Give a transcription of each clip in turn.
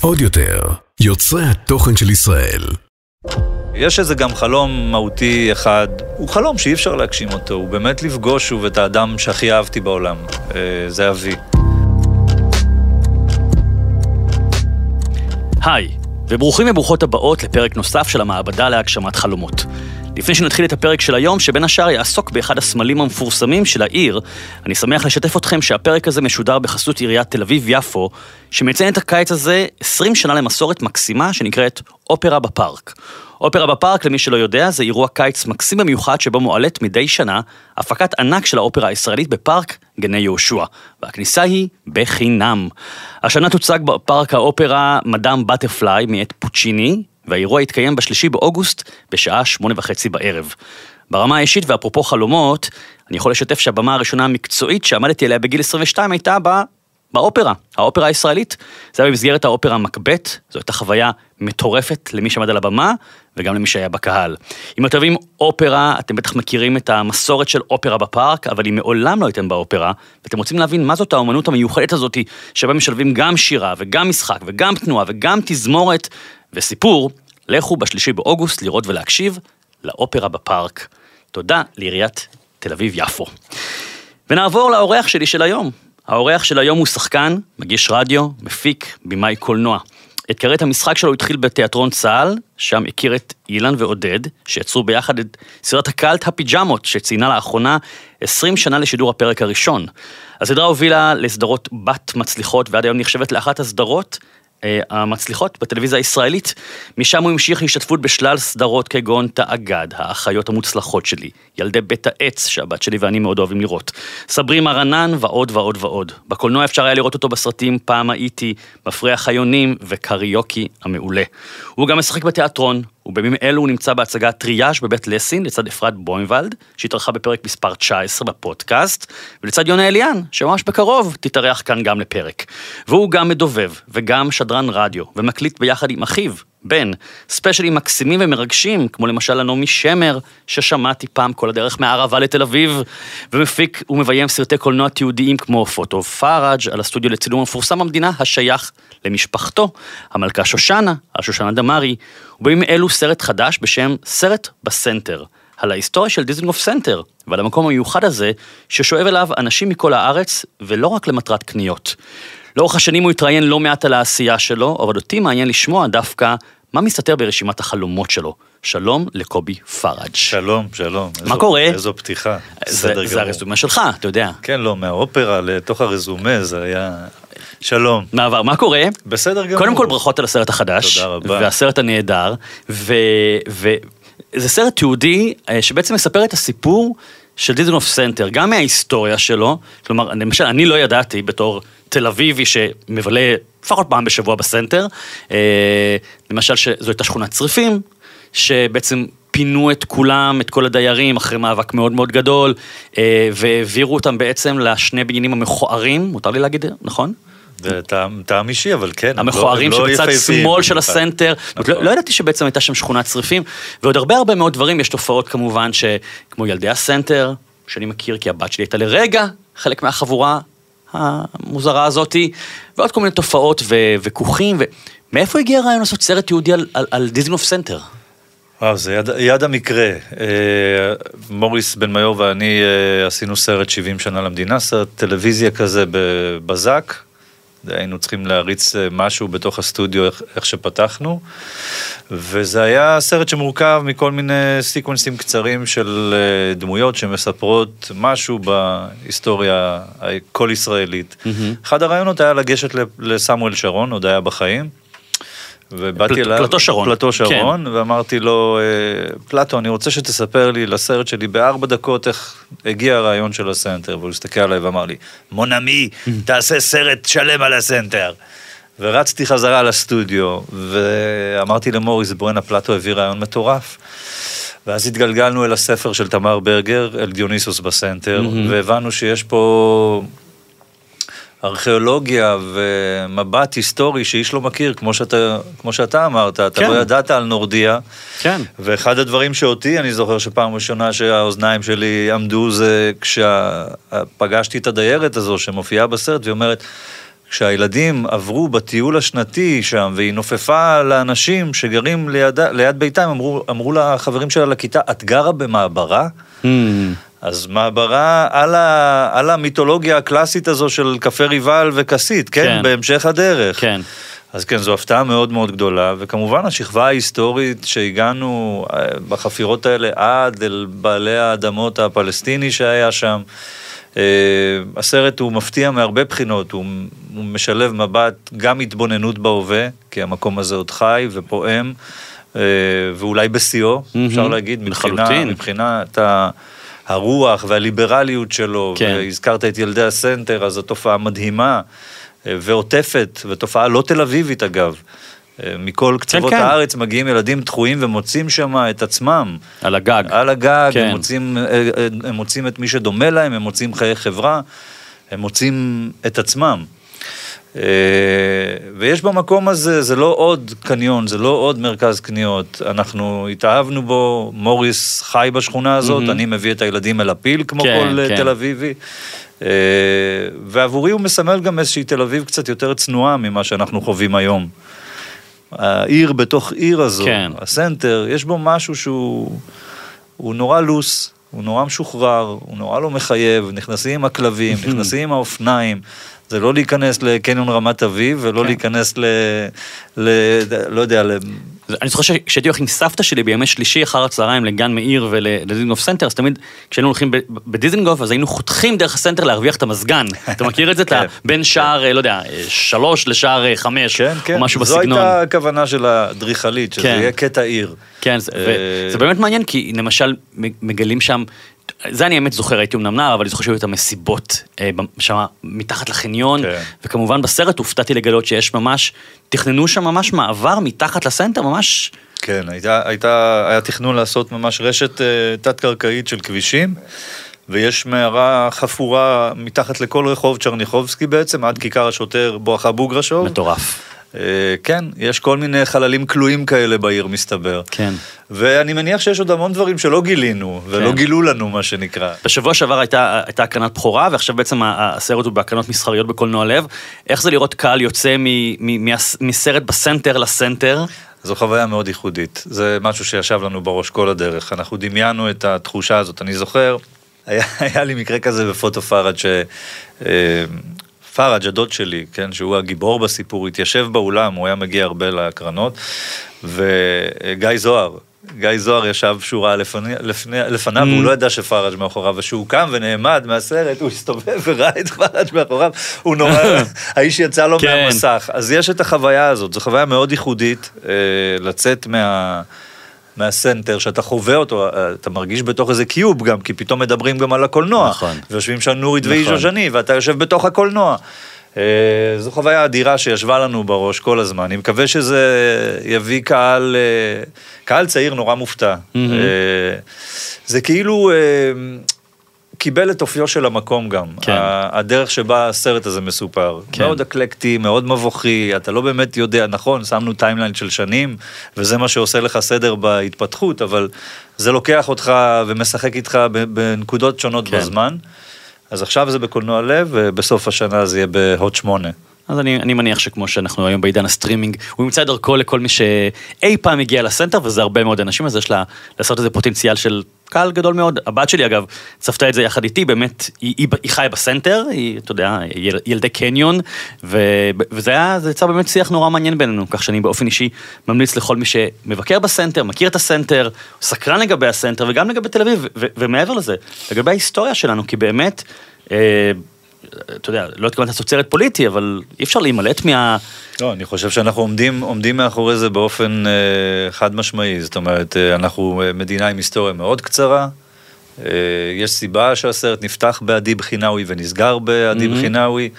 עוד יותר, יוצרי התוכן של ישראל. יש איזה גם חלום מהותי אחד, הוא חלום שאי אפשר להגשים אותו, הוא באמת לפגוש שוב את האדם שהכי אהבתי בעולם, אה, זה אבי. היי, וברוכים וברוכות הבאות לפרק נוסף של המעבדה להגשמת חלומות. לפני שנתחיל את הפרק של היום, שבין השאר יעסוק באחד הסמלים המפורסמים של העיר, אני שמח לשתף אתכם שהפרק הזה משודר בחסות עיריית תל אביב-יפו, שמציין את הקיץ הזה 20 שנה למסורת מקסימה שנקראת אופרה בפארק. אופרה בפארק, למי שלא יודע, זה אירוע קיץ מקסים במיוחד שבו מועלית מדי שנה הפקת ענק של האופרה הישראלית בפארק גני יהושע, והכניסה היא בחינם. השנה תוצג בפארק האופרה מדאם בטרפליי מאת פוצ'יני, והאירוע יתקיים בשלישי באוגוסט בשעה שמונה וחצי בערב. ברמה האישית ואפרופו חלומות, אני יכול לשתף שהבמה הראשונה המקצועית שעמדתי עליה בגיל 22 הייתה ב... באופרה, האופרה הישראלית. זה היה במסגרת האופרה מקבט, זו הייתה חוויה מטורפת למי שעמד על הבמה וגם למי שהיה בקהל. אם אתם אוהבים אופרה, אתם בטח מכירים את המסורת של אופרה בפארק, אבל אם מעולם לא הייתם באופרה, ואתם רוצים להבין מה זאת האומנות המיוחדת הזאת, שבה משלבים גם שירה וגם משחק וגם תנועה וגם תזמורת וסיפור, לכו בשלישי באוגוסט לראות ולהקשיב לאופרה בפארק. תודה לעיריית תל אביב-יפו. ונעבור לאורח שלי של היום. האורח של היום הוא שחקן, מגיש רדיו, מפיק, במאי קולנוע. את כרת המשחק שלו התחיל בתיאטרון צה"ל, שם הכיר את אילן ועודד, שיצרו ביחד את סדרת הקאלט הפיג'מות, שציינה לאחרונה 20 שנה לשידור הפרק הראשון. הסדרה הובילה לסדרות בת מצליחות, ועד היום נחשבת לאחת הסדרות המצליחות בטלוויזיה הישראלית. משם הוא המשיך להשתתפות בשלל סדרות כגון תאגד, האחיות המוצלחות שלי, ילדי בית העץ שהבת שלי ואני מאוד אוהבים לראות, סברי מרנן ועוד ועוד ועוד. בקולנוע אפשר היה לראות אותו בסרטים פעם הייתי, מפריח חיונים וקריוקי המעולה. הוא גם משחק בתיאטרון, ובימים אלו הוא נמצא בהצגת טריאז' בבית לסין לצד אפרת בוימבלד, שהתארחה בפרק מספר 19 בפודקאסט, ולצד יונה אליאן, שממש בקרוב תתארח כאן גם לפרק. והוא גם מדובב, וגם שדרן רדיו, ומקליט ביחד עם אחיו, בן, ספיישלים מקסימים ומרגשים, כמו למשל הנעמי שמר, ששמעתי פעם כל הדרך מהערבה לתל אביב, ומפיק ומביים סרטי קולנוע תיעודיים כמו פוטו פרג' על הסטודיו לצילום המפורסם במדינה, השייך למשפחתו, המלכה שושנה, על שושנה דמארי, ובימים אלו סרט חדש בשם סרט בסנטר, על ההיסטוריה של דיזנגוף סנטר, ועל המקום המיוחד הזה, ששואב אליו אנשים מכל הארץ, ולא רק למטרת קניות. לאורך השנים הוא התראיין לא מעט על העשייה שלו, אבל אותי מעניין לשמוע דווקא מה מסתתר ברשימת החלומות שלו. שלום לקובי פרג'. שלום, שלום. מה קורה? איזו פתיחה, בסדר גמור. זה הרזומה שלך, אתה יודע. כן, לא, מהאופרה לתוך הרזומה זה היה... שלום. מעבר, מה קורה? בסדר גמור. קודם כל ברכות על הסרט החדש. תודה רבה. והסרט הנהדר. ו... ו... זה סרט תיעודי אה, שבעצם מספר את הסיפור של דיזנגוף סנטר, גם מההיסטוריה שלו, כלומר, למשל, אני לא ידעתי בתור תל אביבי שמבלה לפחות פעם בשבוע בסנטר, אה, למשל שזו הייתה שכונת צריפים, שבעצם פינו את כולם, את כל הדיירים, אחרי מאבק מאוד מאוד גדול, אה, והעבירו אותם בעצם לשני בניינים המכוערים, מותר לי להגיד, נכון? טעם, אישי, אבל כן. לא- המכוערים לא שבצד שמאל של. הסנטר. נכון. לא, לא ידעתי שבעצם הייתה שם שכונת צריפים, ועוד הרבה הרבה מאוד דברים, יש תופעות כמובן, שכמו ילדי הסנטר, שאני מכיר כי הבת שלי הייתה לרגע חלק מהחבורה המוזרה הזאתי, ועוד כל מיני תופעות ו- וכוכים, ומאיפה הגיע הרעיון לעשות סרט תיעודי על, על, סנטר? וואו, זה יד, יד המקרה. אה, מוריס בן מיור ואני אה, עשינו סרט 70 שנה למדינה, סרט טלוויזיה כזה בבזק. היינו צריכים להריץ אה, משהו בתוך הסטודיו, איך, איך שפתחנו. וזה היה סרט שמורכב מכל מיני סיקוונסים קצרים של אה, דמויות שמספרות משהו בהיסטוריה הכל ישראלית. אחד הרעיונות היה לגשת לסמואל שרון, עוד היה בחיים. ובאתי אליו, פלטו שרון. פלטו שרון, כן. ואמרתי לו, אה, פלטו, אני רוצה שתספר לי לסרט שלי בארבע דקות איך הגיע הרעיון של הסנטר, והוא הסתכל עליי ואמר לי, mon ami, תעשה סרט שלם על הסנטר. ורצתי חזרה לסטודיו, ואמרתי למוריס, בואנה, פלטו הביא רעיון מטורף. ואז התגלגלנו אל הספר של תמר ברגר, אל דיוניסוס בסנטר, והבנו שיש פה ארכיאולוגיה ומבט היסטורי שאיש לא מכיר, כמו שאתה, כמו שאתה אמרת, אתה כן. לא ידעת על נורדיה. כן. ואחד הדברים שאותי, אני זוכר שפעם ראשונה שהאוזניים שלי עמדו, זה כשפגשתי את הדיירת הזו שמופיעה בסרט, והיא אומרת, כשהילדים עברו בטיול השנתי שם, והיא נופפה לאנשים שגרים ליד, ליד ביתם, אמרו, אמרו לחברים שלה לכיתה, את גרה במעברה? Hmm. אז מעברה על, ה, על המיתולוגיה הקלאסית הזו של קפה ריבל וכסית, כן? כן. בהמשך הדרך. כן. אז כן, זו הפתעה מאוד מאוד גדולה, וכמובן השכבה ההיסטורית שהגענו אה, בחפירות האלה עד אל בעלי האדמות הפלסטיני שהיה שם. אה, הסרט הוא מפתיע מהרבה בחינות, הוא, הוא משלב מבט, גם התבוננות בהווה, כי המקום הזה עוד חי ופועם, אה, ואולי בשיאו, אפשר להגיד, מבחינה. מבחינת ה... הרוח והליברליות שלו, כן. והזכרת את ילדי הסנטר, אז זו תופעה מדהימה אה, ועוטפת, ותופעה לא תל אביבית אגב. אה, מכל קצוות כן. הארץ מגיעים ילדים דחויים ומוצאים שם את עצמם. על הגג. על הגג, כן. הם, מוצאים, אה, הם מוצאים את מי שדומה להם, הם מוצאים חיי חברה, הם מוצאים את עצמם. אה, ויש במקום הזה, זה לא עוד קניון, זה לא עוד מרכז קניות, אנחנו התאהבנו בו, מוריס חי בשכונה הזאת, מהמם. אני מביא את הילדים אל הפיל כמו כן, כל אה, כן. תל אביבי. אה, ועבורי הוא מסמל גם איזושהי תל אביב קצת יותר צנועה ממה שאנחנו חווים היום. העיר בתוך עיר הזו, כן. הסנטר, יש בו משהו שהוא הוא נורא לוס, הוא נורא משוחרר, הוא נורא לא מחייב, נכנסים עם הכלבים, נכנסים עם האופניים. זה לא להיכנס לקניון רמת אביב ולא כן. להיכנס ל... ל... לא יודע, ל... אני זוכר שכשהייתי הולך עם סבתא שלי בימי שלישי אחר הצהריים לגן מאיר ולדיזינגוף סנטר, אז תמיד כשהיינו הולכים בדיזינגוף, אז היינו חותכים דרך הסנטר להרוויח את המזגן. אתה מכיר את זה? אתה כן. בין שער, אה, לא יודע, אה, שלוש לשער אה, חמש, כן, כן, או משהו זו בסגנון. הייתה הכוונה של האדריכלית, שזה כן. יהיה קטע עיר. כן, זה, באמת מעניין, כי למשל מגלים שם, זה אני באמת זוכר, הייתי אמנם נער, אבל אני זוכר שהיו את המסיבות אה, שם מתחת לחניון, כן. וכמובן בסרט הופתעתי לגלות שיש ממש, תכננו שם ממש מעבר מתחת לסנטר, ממש, כן, הייתה, הייתה, היה תכנון לעשות ממש רשת אה, תת-קרקעית של כבישים, ויש מערה חפורה מתחת לכל רחוב צ'רניחובסקי בעצם, עד כיכר השוטר בואכה בוגרשוב. מטורף. אה, כן, יש כל מיני חללים כלואים כאלה בעיר, מסתבר. כן. ואני מניח שיש עוד המון דברים שלא גילינו, ולא כן. גילו לנו, מה שנקרא. בשבוע שעבר הייתה, הייתה הקרנת בכורה, ועכשיו בעצם הסרט הוא בהקרנות מסחריות בקולנוע לב. איך זה לראות קהל יוצא מ, מ, מהס- מסרט בסנטר לסנטר? זו חוויה מאוד ייחודית. זה משהו שישב לנו בראש כל הדרך. אנחנו דמיינו את התחושה הזאת. אני זוכר, היה, היה לי מקרה כזה בפוטו פרג' ש... פרג', הדוד שלי, כן, שהוא הגיבור בסיפור, התיישב באולם, הוא היה מגיע הרבה להקרנות, וגיא זוהר, גיא זוהר ישב שורה לפני, לפני, לפניו, והוא לא ידע שפראג' מאחוריו, וכשהוא קם ונעמד מהסרט, הוא הסתובב וראה את פראג' מאחוריו, הוא נורא, האיש יצא לו כן. מהמסך. אז יש את החוויה הזאת, זו חוויה מאוד ייחודית, אה, לצאת מה... מהסנטר, שאתה חווה אותו, אה, אתה מרגיש בתוך איזה קיוב גם, כי פתאום מדברים גם על הקולנוע. נכון. ויושבים שם נורית נכון. ואיז'וז'ני, ואתה יושב בתוך הקולנוע. אה, זו חוויה אדירה שישבה לנו בראש כל הזמן. אני מקווה שזה יביא קהל, אה, קהל צעיר נורא מופתע. אה, זה כאילו... קיבל את אופיו של המקום גם, כן. הדרך שבה הסרט הזה מסופר. כן. מאוד אקלקטי, מאוד מבוכי, אתה לא באמת יודע, נכון, שמנו timeline של שנים, וזה מה שעושה לך סדר בהתפתחות, אבל זה לוקח אותך ומשחק איתך בנקודות שונות כן. בזמן. אז עכשיו זה בקולנוע לב, ובסוף השנה זה יהיה ב-HOT שמונה. אז אני, אני מניח שכמו שאנחנו היום בעידן הסטרימינג, הוא ימצא את דרכו לכל מי שאי פעם הגיע לסנטר, וזה הרבה מאוד אנשים, אז יש לה לעשות איזה פוטנציאל של קהל גדול מאוד. הבת שלי אגב, צפתה את זה יחד איתי, באמת, היא, היא, היא חיה בסנטר, היא, אתה יודע, יל, ילדי קניון, ו, וזה היה, זה יצא באמת שיח נורא מעניין בינינו, כך שאני באופן אישי ממליץ לכל מי שמבקר בסנטר, מכיר את הסנטר, סקרן לגבי הסנטר, וגם לגבי תל אביב, ו, ומעבר לזה, לגבי ההיסטוריה שלנו, כי באמת, אה, אתה יודע, לא התכוונת לעשות סרט פוליטי, אבל אי אפשר להימלט מה... לא, אני חושב שאנחנו עומדים, עומדים מאחורי זה באופן אה, חד משמעי, זאת אומרת, אה, אנחנו אה, מדינה עם היסטוריה מאוד קצרה, אה, יש סיבה שהסרט נפתח באדיב חינאווי ונסגר באדיב Mhm. חינאווי, אה,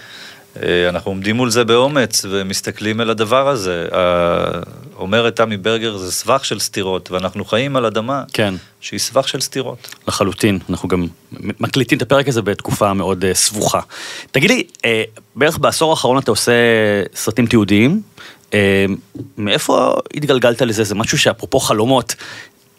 אנחנו עומדים מול זה באומץ ומסתכלים אל הדבר הזה. אה, אומרת תמי ברגר, זה סבך של סתירות, ואנחנו חיים על אדמה כן, שהיא סבך של סתירות. לחלוטין. אנחנו גם מקליטים את הפרק הזה בתקופה מאוד אה, סבוכה. תגיד לי, אה, בערך בעשור האחרון אתה עושה סרטים תיעודיים, אה, מאיפה התגלגלת לזה? זה משהו שאפרופו חלומות,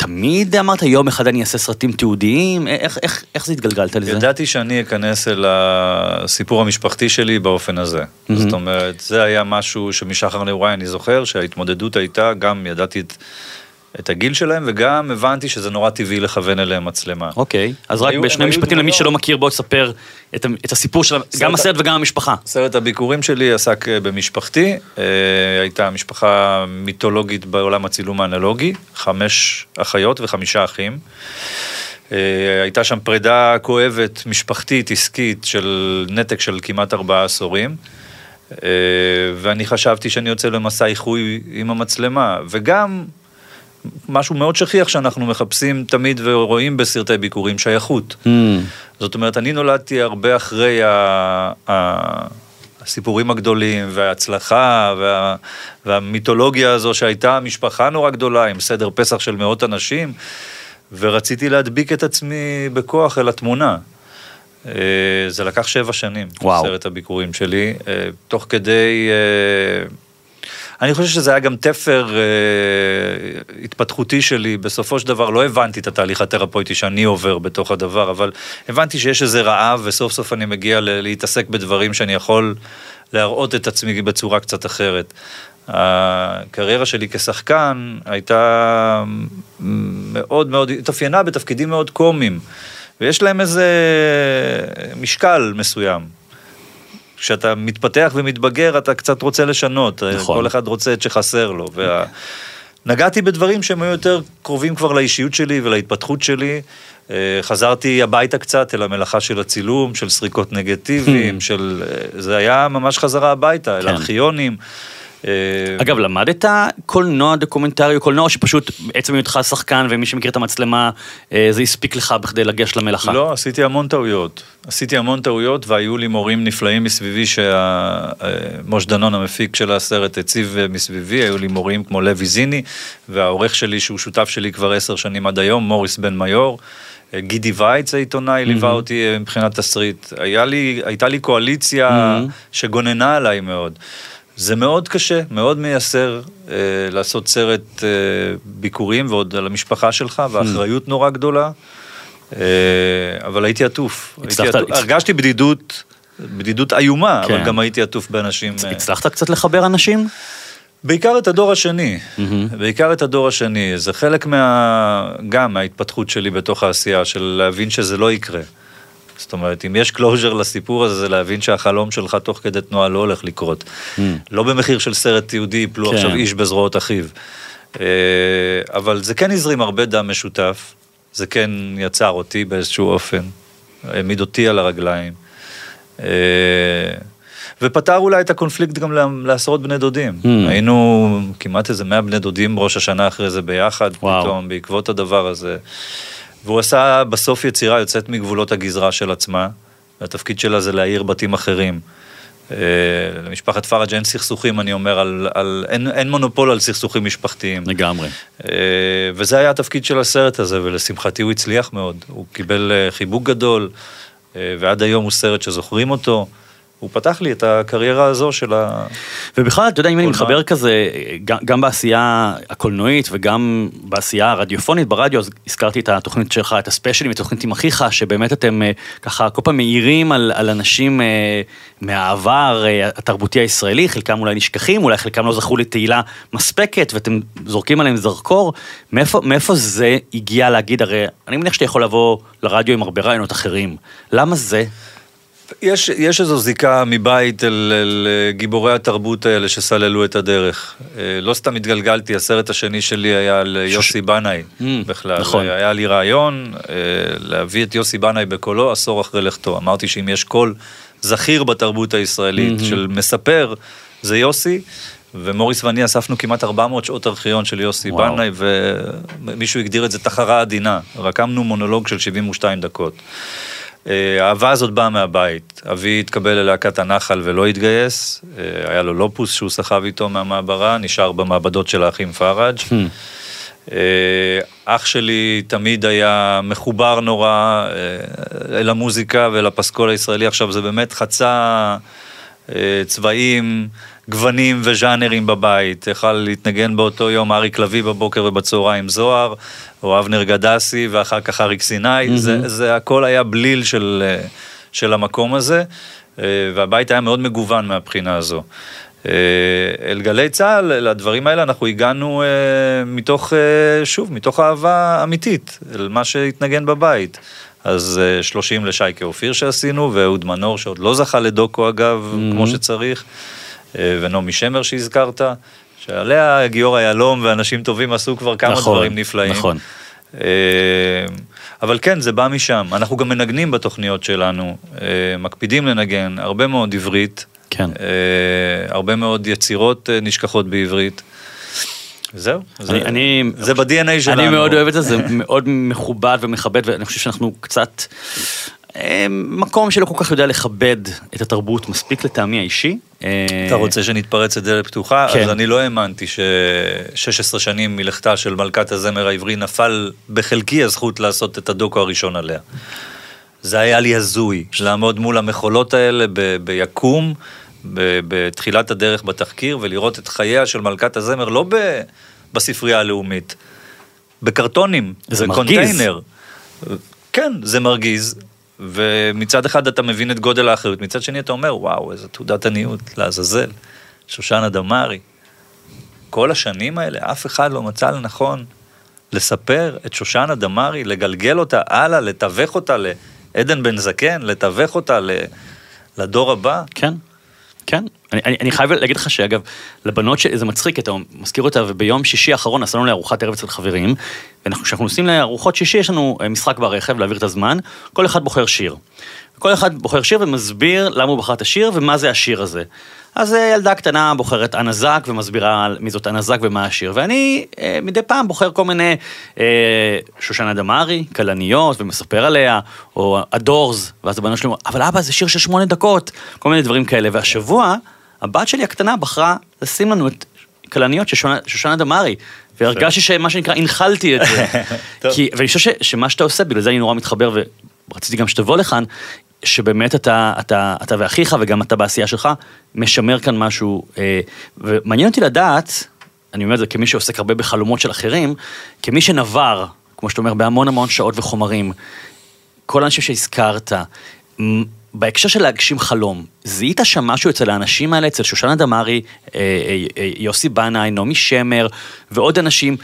תמיד אמרת, יום אחד אני אעשה סרטים תיעודיים? איך, איך, איך זה התגלגלת לזה? ידעתי שאני אכנס אל הסיפור המשפחתי שלי באופן הזה. Mhm. זאת אומרת, זה היה משהו שמשחר נעוריי אני זוכר שההתמודדות הייתה, גם ידעתי את, את הגיל שלהם וגם הבנתי שזה נורא טבעי לכוון אליהם מצלמה. אוקיי, אז רק היו- בשני משפטים למי. שלא מכיר, בוא תספר את, את הסיפור של גם הסרט וגם המשפחה. סרט הביקורים שלי עסק אה, במשפחתי, אה, הייתה משפחה מיתולוגית בעולם הצילום האנלוגי, חמש אחיות וחמישה אחים. אה, הייתה שם פרידה כואבת, משפחתית, עסקית, של נתק של כמעט ארבעה עשורים. ואני חשבתי שאני יוצא למסע איחוי עם המצלמה, וגם משהו מאוד שכיח שאנחנו מחפשים תמיד ורואים בסרטי ביקורים, שייכות. Hmm, זאת אומרת, אני נולדתי הרבה אחרי ה... ה... הסיפורים הגדולים וההצלחה וה... והמיתולוגיה הזו שהייתה משפחה נורא גדולה עם סדר פסח של מאות אנשים, ורציתי להדביק את עצמי בכוח אל התמונה. אה, זה לקח שבע שנים, וואו. סרט הביקורים שלי, אה, תוך כדי... אני חושב שזה היה גם תפר אה, התפתחותי שלי, בסופו של דבר לא הבנתי את התהליך התרפויטי שאני עובר בתוך הדבר, אבל הבנתי שיש איזה רעב וסוף סוף אני מגיע להתעסק בדברים שאני יכול להראות את עצמי בצורה קצת אחרת. הקריירה שלי כשחקן הייתה מאוד מאוד, התאפיינה בתפקידים מאוד קומיים, ויש להם איזה משקל מסוים. כשאתה מתפתח ומתבגר, אתה קצת רוצה לשנות. נכון. כל אחד רוצה את שחסר לו. וה... נגעתי בדברים שהם היו יותר קרובים כבר לאישיות שלי ולהתפתחות שלי. אה, חזרתי הביתה קצת אל המלאכה של הצילום, של סריקות נגטיביים, של... אה, זה היה ממש חזרה הביתה, אל כן. ארכיונים. אה, אגב, למדת קולנוע דוקומנטרי או קולנוע שפשוט בעצם היותך שחקן ומי שמכיר את המצלמה, אה, זה הספיק לך בכדי לגשת למלאכה? לא, עשיתי המון טעויות. עשיתי המון טעויות והיו לי מורים נפלאים מסביבי שמוש דנון המפיק של הסרט הציב מסביבי, היו לי מורים כמו לוי זיני והעורך שלי שהוא שותף שלי כבר עשר שנים עד היום, מוריס בן מיור. גידי וייץ העיתונאי ליווה אותי אה, מבחינת תסריט. היה לי, הייתה לי קואליציה שגוננה עליי מאוד. זה מאוד קשה, מאוד מייסר אה, לעשות סרט אה, ביקורים ועוד על המשפחה שלך, ואחריות נורא גדולה. אה, אבל הייתי עטוף. הייתי הצלחת- עטוף. הרגשתי בדידות, בדידות איומה, כן. אבל גם הייתי עטוף באנשים. אה, הצלחת קצת לחבר אנשים? בעיקר את הדור השני, בעיקר את הדור השני, זה חלק מה... גם מההתפתחות שלי בתוך העשייה, של להבין שזה לא יקרה. זאת אומרת, אם יש closure לסיפור הזה, זה להבין שהחלום שלך תוך כדי תנועה לא הולך לקרות. לא במחיר של סרט תיעודי, יפלו כן. עכשיו איש בזרועות אחיו. אה, אבל זה כן הזרים הרבה דם משותף, זה כן יצר אותי באיזשהו אופן, העמיד אותי על הרגליים. אה, ופתר אולי את הקונפליקט גם לעשרות בני דודים. Hmm. היינו כמעט איזה 100 בני דודים ראש השנה אחרי זה ביחד, וואו. פתאום, בעקבות הדבר הזה. והוא עשה בסוף יצירה יוצאת מגבולות הגזרה של עצמה, והתפקיד שלה זה להאיר בתים אחרים. אה, למשפחת פראג' אין סכסוכים, אני אומר, על, על, אין, אין מונופול על סכסוכים משפחתיים. לגמרי. אה, וזה היה התפקיד של הסרט הזה, ולשמחתי הוא הצליח מאוד. הוא קיבל אה, חיבוק גדול, ועד היום הוא סרט שזוכרים אותו. הוא פתח לי את הקריירה הזו של ה... ובכלל, אתה יודע, אם אני. מחבר כזה, גם, גם בעשייה הקולנועית וגם בעשייה הרדיופונית ברדיו, אז הזכרתי את התוכנית שלך, את הספיישלים, את התוכנית עם אחיך, שבאמת אתם אה, ככה כל פעם מעירים על, על אנשים אה, מהעבר אה, התרבותי הישראלי, חלקם אולי נשכחים, אולי חלקם לא זכו לתהילה מספקת, ואתם זורקים עליהם זרקור. מאיפה, מאיפה זה הגיע להגיד, הרי אני מניח שאתה יכול לבוא לרדיו עם הרבה רעיונות אחרים. למה זה? יש, יש איזו זיקה מבית אל, אל אה, גיבורי התרבות האלה שסללו את הדרך. אה, לא סתם התגלגלתי, הסרט השני שלי היה על אה, יוסי בנאי Mm, בכלל. נכון. היה לי רעיון להביא את יוסי בנאי בקולו עשור אחרי לכתו. אמרתי שאם יש קול זכיר בתרבות הישראלית של מספר, זה יוסי. ומוריס ואני אספנו כמעט 400 שעות ארכיון של יוסי וואו. בנאי, ומישהו הגדיר את זה תחרה עדינה. רקמנו מונולוג של 72 דקות. אה, האהבה הזאת באה מהבית. אבי התקבל ללהקת הנחל ולא התגייס, אה, היה לו לופוס שהוא סחב איתו מהמעברה, נשאר במעבדות של האחים פרג'. אה, אח שלי תמיד היה מחובר נורא אל המוזיקה ואל הפסקול הישראלי, עכשיו זה באמת חצה צבעים, גוונים וז'אנרים בבית. יכל להתנגן באותו יום אריק לביא בבוקר ובצהריים זוהר, או אבנר גדסי ואחר כך אריק סיני. Mm-hmm. זה, זה הכל היה בליל של, אה, של המקום הזה, אה, והבית היה מאוד מגוון מהבחינה הזו. אל גלי צה"ל, לדברים האלה אנחנו הגענו מתוך, שוב, מתוך אהבה אמיתית, אל מה שהתנגן בבית. אז 30 לשייקה אופיר שעשינו, ואהוד מנור שעוד לא זכה לדוקו אגב, mm-hmm. כמו שצריך. אה, ונעמי שמר שהזכרת, שעליה גיורא יהלום ואנשים טובים עשו כבר כמה נכון, דברים נפלאים. נכון. אה, אבל כן, זה בא משם. אנחנו גם מנגנים בתוכניות שלנו, אה, מקפידים לנגן, הרבה מאוד עברית. כן. הרבה מאוד יצירות נשכחות בעברית. זהו, זה, אני, זה ב-DNA שלנו. אני מאוד אוהב את זה, זה מאוד מכובד ומכבד, ואני חושב שאנחנו קצת מקום שלא כל כך יודע לכבד את התרבות מספיק לטעמי האישי. אתה רוצה שנתפרץ את דלת פתוחה? כן. אז אני לא האמנתי ש-16 שנים מלכתה של מלכת הזמר העברי נפל בחלקי הזכות לעשות את הדוקו הראשון עליה. זה היה לי הזוי, לעמוד מול המחולות האלה ב- ביקום, ב- בתחילת הדרך בתחקיר, ולראות את חייה של מלכת הזמר לא ב- בספרייה הלאומית, בקרטונים, זה מרגיז. כן, זה מרגיז, ומצד אחד אתה מבין את גודל האחריות, מצד שני אתה אומר, וואו, איזה תעודת עניות, לעזאזל. שושנה דמארי. כל השנים האלה, אף אחד לא מצא לנכון לספר את שושנה דמארי, לגלגל אותה הלאה, לתווך אותה לעדן בן זקן, לתווך אותה לדור הבא. כן. כן, אני, אני, אני חייב להגיד לך שאגב, לבנות שלי זה מצחיק, אתה מזכיר אותה, וביום שישי האחרון נסענו לארוחת ערב אצל חברים, וכשאנחנו נוסעים לארוחות שישי יש לנו אה, משחק ברכב להעביר את הזמן, כל אחד בוחר שיר. כל אחד בוחר שיר ומסביר למה הוא בחר את השיר ומה זה השיר הזה. אז אה, ילדה קטנה בוחרת אנה זק ומסבירה מי זאת אנה זק ומה השיר. ואני אה, מדי פעם בוחר כל מיני אה, שושנה דמארי, כלניות, ומספר עליה, או הדורס, ואז הבנות שלי אומרת, אבל אבא זה שיר של שמונה דקות, כל מיני דברים כאלה. והשבוע, הבת שלי הקטנה בחרה לשים לנו את כלניות של שושנה דמארי. והרגשתי שמה שנקרא, הנחלתי את זה. כי, ואני חושב שמה שאתה עושה, בגלל זה אני נורא מתחבר, ורציתי גם שתבוא לכאן, שבאמת אתה, אתה, אתה ואחיך וגם אתה בעשייה שלך, משמר כאן משהו. אה, ומעניין אותי לדעת, אני אומר את זה כמי שעוסק הרבה בחלומות של אחרים, כמי שנבר, כמו שאתה אומר, בהמון המון שעות וחומרים, כל האנשים שהזכרת, בהקשר של להגשים חלום, זיהית שם משהו אצל האנשים האלה, אצל שושנה דמארי, אה, אה, יוסי בנאי, נעמי שמר ועוד אנשים,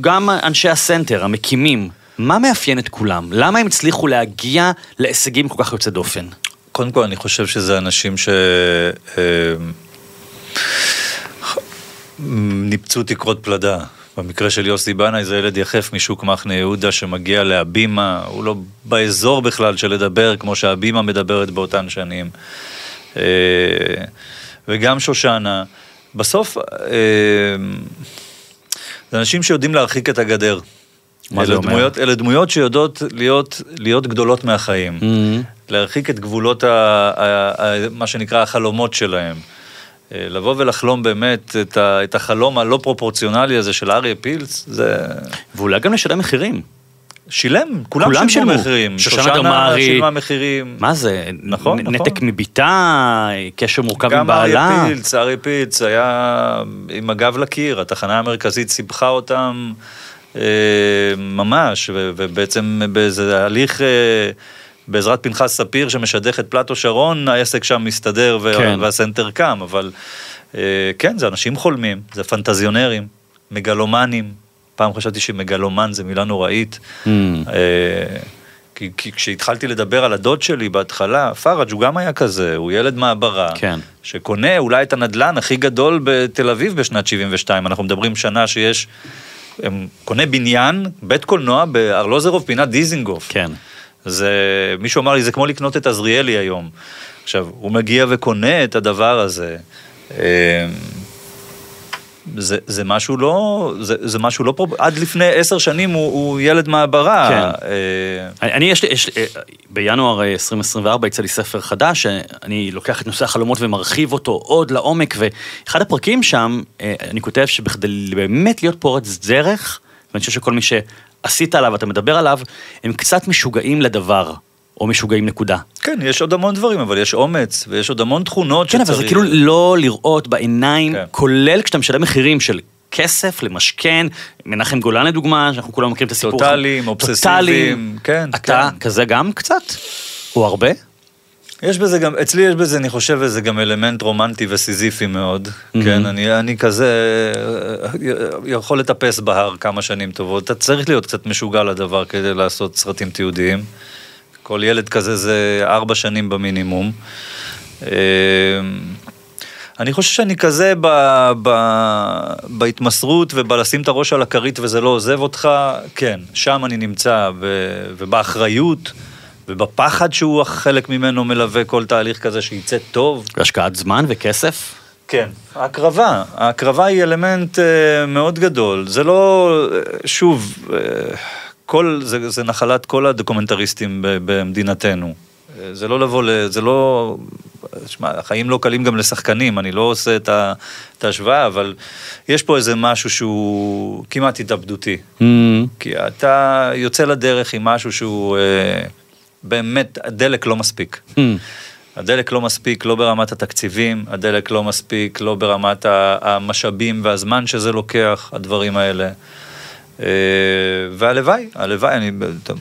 גם אנשי הסנטר, המקימים, מה מאפיין את כולם? למה הם הצליחו להגיע להישגים כל כך יוצא דופן? קודם כל, אני חושב שזה אנשים ש... אה, ניפצו תקרות פלדה. במקרה של יוסי בנאי זה ילד יחף משוק מחנה יהודה שמגיע להבימה, הוא לא באזור בכלל של לדבר כמו שהבימה מדברת באותן שנים. אה, וגם שושנה. בסוף, אה, זה אנשים שיודעים להרחיק את הגדר. מה זה אומר? דמויות, אלה דמויות שיודעות להיות, להיות גדולות מהחיים. Mm-hmm. להרחיק את גבולות, ה, ה, ה, מה שנקרא, החלומות שלהם. אה, לבוא ולחלום באמת את, ה, את החלום הלא פרופורציונלי הזה של אריה פילס, זה... ואולי גם לשלם מחירים. שילם, כולם, כולם שילמו מחירים. שושנה דמארי. שילמה מחירים. מה זה? נכון, נ, נכון. נתק מבתה, קשר מורכב עם בעלה. גם אריה פילץ, אריה פילץ היה עם הגב לקיר, התחנה המרכזית סיבכה אותם. אה, ממש, ובעצם באיזה הליך... אה, בעזרת פנחס ספיר שמשדך את פלטו שרון, העסק שם מסתדר כן. והסנטר קם, אבל אה, כן, זה אנשים חולמים, זה פנטזיונרים, מגלומנים. פעם חשבתי שמגלומן זה מילה נוראית. Mm. כי, כי כשהתחלתי לדבר על הדוד שלי בהתחלה, פראג' הוא גם היה כזה, הוא ילד מעברה, כן. שקונה אולי את הנדלן הכי גדול בתל אביב בשנת 72, אנחנו מדברים שנה שיש קונה בניין, בית קולנוע בארלוזרוב פינת דיזינגוף. כן. זה, מישהו אמר לי, זה כמו לקנות את עזריאלי היום. עכשיו, הוא מגיע וקונה את הדבר הזה. זה, זה משהו לא, זה, זה משהו לא, פרופ... עד לפני עשר שנים הוא, הוא ילד מעברה. כן. אה... אני, יש לי, יש אה, בינואר 2024 יצא לי ספר חדש, אני לוקח את נושא החלומות ומרחיב אותו עוד לעומק, ואחד הפרקים שם, אה, אני כותב שבכדי באמת להיות פורץ דרך, ואני חושב שכל מי שעשית עליו, אתה מדבר עליו, הם קצת משוגעים לדבר. או משוגעים נקודה. כן, יש עוד המון דברים, אבל יש אומץ, ויש עוד המון תכונות כן, שצריך. אבל זה כאילו לא לראות בעיניים, כן. כולל כשאתה משלם מחירים של כסף למשכן, מנחם גולן לדוגמה, שאנחנו כולנו מכירים את הסיפור. טוטאליים, אובססיביים, כן, אתה כן. כזה גם קצת? או הרבה? יש בזה גם, אצלי יש בזה, אני חושב, איזה גם אלמנט רומנטי וסיזיפי מאוד. כן, אני, אני כזה אה, יכול לטפס בהר כמה שנים טובות. אתה צריך להיות קצת משוגע לדבר כדי לעשות סרטים תיעודיים. כל ילד כזה זה ארבע שנים במינימום. אה, אני חושב שאני כזה ב, ב, בהתמסרות ובלשים את הראש על הכרית וזה לא עוזב אותך, כן, שם אני נמצא, ו, ובאחריות, ובפחד שהוא חלק ממנו מלווה כל תהליך כזה שיצא טוב. השקעת זמן וכסף? כן, ההקרבה, ההקרבה היא אלמנט אה, מאוד גדול, זה לא, אה, שוב, אה, כל, זה, זה נחלת כל הדוקומנטריסטים במדינתנו. אה, זה לא לבוא, ל, זה לא, שמע, החיים לא קלים גם לשחקנים, אני לא עושה את, ה, את ההשוואה, אבל יש פה איזה משהו שהוא כמעט התאבדותי. Mm, כי אתה יוצא לדרך עם משהו שהוא אה, באמת, הדלק לא מספיק. mm. הדלק לא מספיק לא ברמת התקציבים, הדלק לא מספיק לא ברמת המשאבים והזמן שזה לוקח, הדברים האלה. אה, והלוואי, הלוואי, אני,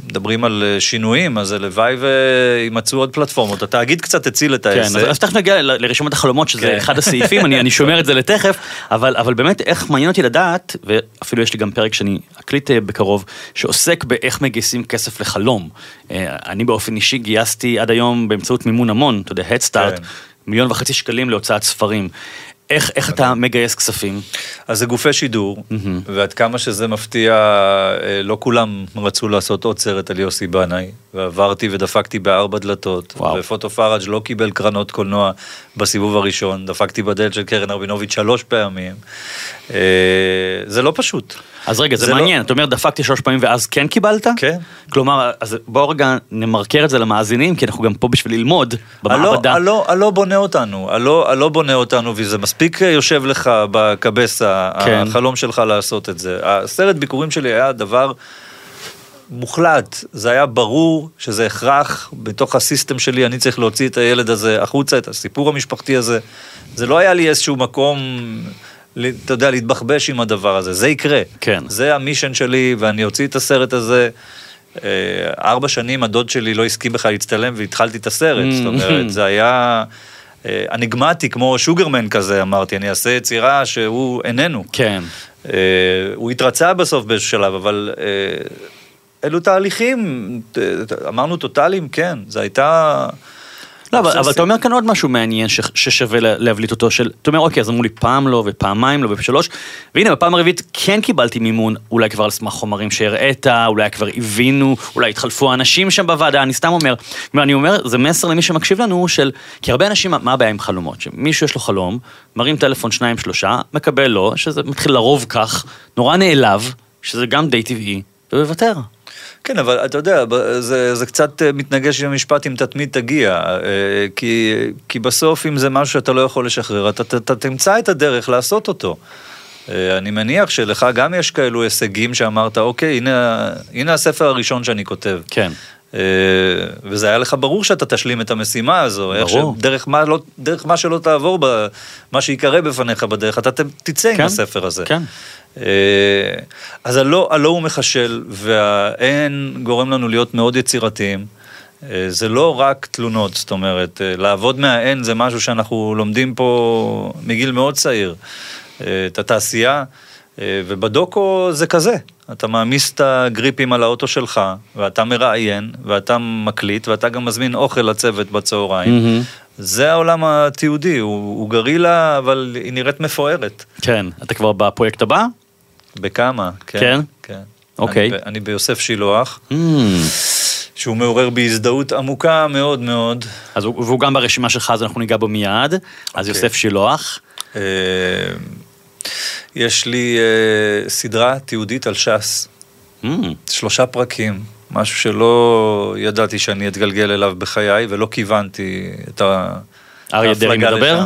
מדברים על אה, שינויים, אז הלוואי ויימצאו עוד פלטפורמות. התאגיד קצת הציל את כן, העסק. אז, אז תכף נגיע לרשימת החלומות, שזה כן. אחד הסעיפים, אני, אני שומר את זה לתכף, אבל, אבל באמת, איך מעניין אותי לדעת, ואפילו יש לי גם פרק שאני אקליט אה, בקרוב, שעוסק באיך מגייסים כסף לחלום. אני באופן אישי גייסתי עד היום באמצעות מימון המון, אתה יודע, Head Start, כן. מיליון וחצי שקלים להוצאת ספרים. איך, איך אתה מגייס כספים? אז זה גופי שידור, ועד כמה שזה מפתיע, אה, לא כולם רצו לעשות עוד סרט על יוסי בנאי, ועברתי ודפקתי בארבע דלתות, וואו. ופוטו פראג' לא קיבל קרנות קולנוע בסיבוב הראשון, דפקתי בדלת של קרן רבינוביץ' שלוש פעמים. אה, זה לא פשוט. אז רגע, זה, זה לא- מעניין, אתה אומר דפקתי שלוש פעמים ואז כן קיבלת? כן. כלומר, אז בואו רגע נמרקר את זה למאזינים, כי אנחנו גם פה בשביל ללמוד במעבדה. הלא, הלא בונה אותנו, הלא, הלא בונה אותנו, וזה מספיק יושב לך בקבסה, כן. החלום שלך לעשות את זה. הסרט ביקורים שלי היה דבר מוחלט, זה היה ברור שזה הכרח, בתוך הסיסטם שלי אני צריך להוציא את הילד הזה החוצה, את הסיפור המשפחתי הזה. זה לא היה לי איזשהו מקום, אתה יודע, להתבחבש עם הדבר הזה, זה יקרה. כן. זה המישן שלי, ואני אוציא את הסרט הזה. אה, ארבע שנים הדוד שלי לא הסכים בכלל להצטלם והתחלתי את הסרט, זאת אומרת, זה היה אה, אניגמטי, כמו שוגרמן כזה, אמרתי, אני אעשה יצירה שהוא איננו. כן. אה, הוא התרצה בסוף באיזשהו שלב, אבל אלו תהליכים, אמרנו טוטאליים, כן, זה הייתה... לא, אבל, אבל. אתה אומר כאן עוד משהו מעניין ש, ששווה לה- להבליט אותו, של, אתה אומר, אוקיי, אז אמרו לי פעם לא ופעמיים לא ושלוש, והנה, בפעם הרביעית כן קיבלתי מימון, אולי כבר על סמך חומרים שהראית, אולי כבר הבינו, אולי התחלפו האנשים שם בוועדה, אני סתם אומר, אני אומר, זה מסר למי שמקשיב לנו, של, כי הרבה אנשים, מה הבעיה עם חלומות? שמישהו יש לו חלום, מרים טלפון שניים שלושה, מקבל לו, שזה מתחיל לרוב כך, נורא נעלב, שזה גם די טבעי, ומוותר. כן, אבל אתה יודע, זה, זה קצת אה, מתנגש עם המשפט אם תתמיד תגיע, אה, כי, כי בסוף אם זה משהו שאתה לא יכול לשחרר, אתה, אתה, אתה תמצא את הדרך לעשות אותו. אה, אני מניח שלך גם יש כאלו הישגים שאמרת, אוקיי, הנה, הנה הספר הראשון שאני כותב. כן. אה, וזה היה לך ברור שאתה תשלים את המשימה הזו. איך ברור. שדרך מה, לא, דרך מה שלא תעבור, ב, מה שיקרה בפניך בדרך, אתה תצא כן, עם הספר הזה. כן. אה, אז הלא, הלא הוא מחשל, והאין גורם לנו להיות מאוד יצירתיים. אה, זה לא רק תלונות, זאת אומרת, לעבוד מהאין זה משהו שאנחנו לומדים פה מגיל מאוד צעיר. את התעשייה, ובדוקו זה כזה. אתה מעמיס את הגריפים על האוטו שלך, ואתה מראיין, ואתה מקליט, ואתה גם מזמין אוכל לצוות בצהריים. מהמם. זה העולם התיעודי, הוא, הוא גרילה, אבל היא נראית מפוארת. כן, אתה כבר בפרויקט הבא? בכמה, כן. כן? כן. אוקיי. אני, ב- אני ביוסף שילוח, Mm. שהוא מעורר בי הזדהות עמוקה מאוד מאוד. אז הוא, והוא גם ברשימה שלך, אז אנחנו ניגע בו מיד. אז אוקיי. יוסף שילוח. יש לי אה, סדרה תיעודית על ש"ס, Mm. שלושה פרקים, משהו שלא ידעתי שאני אתגלגל אליו בחיי, ולא כיוונתי את ה... אריה דרעי ההפלגה מדבר?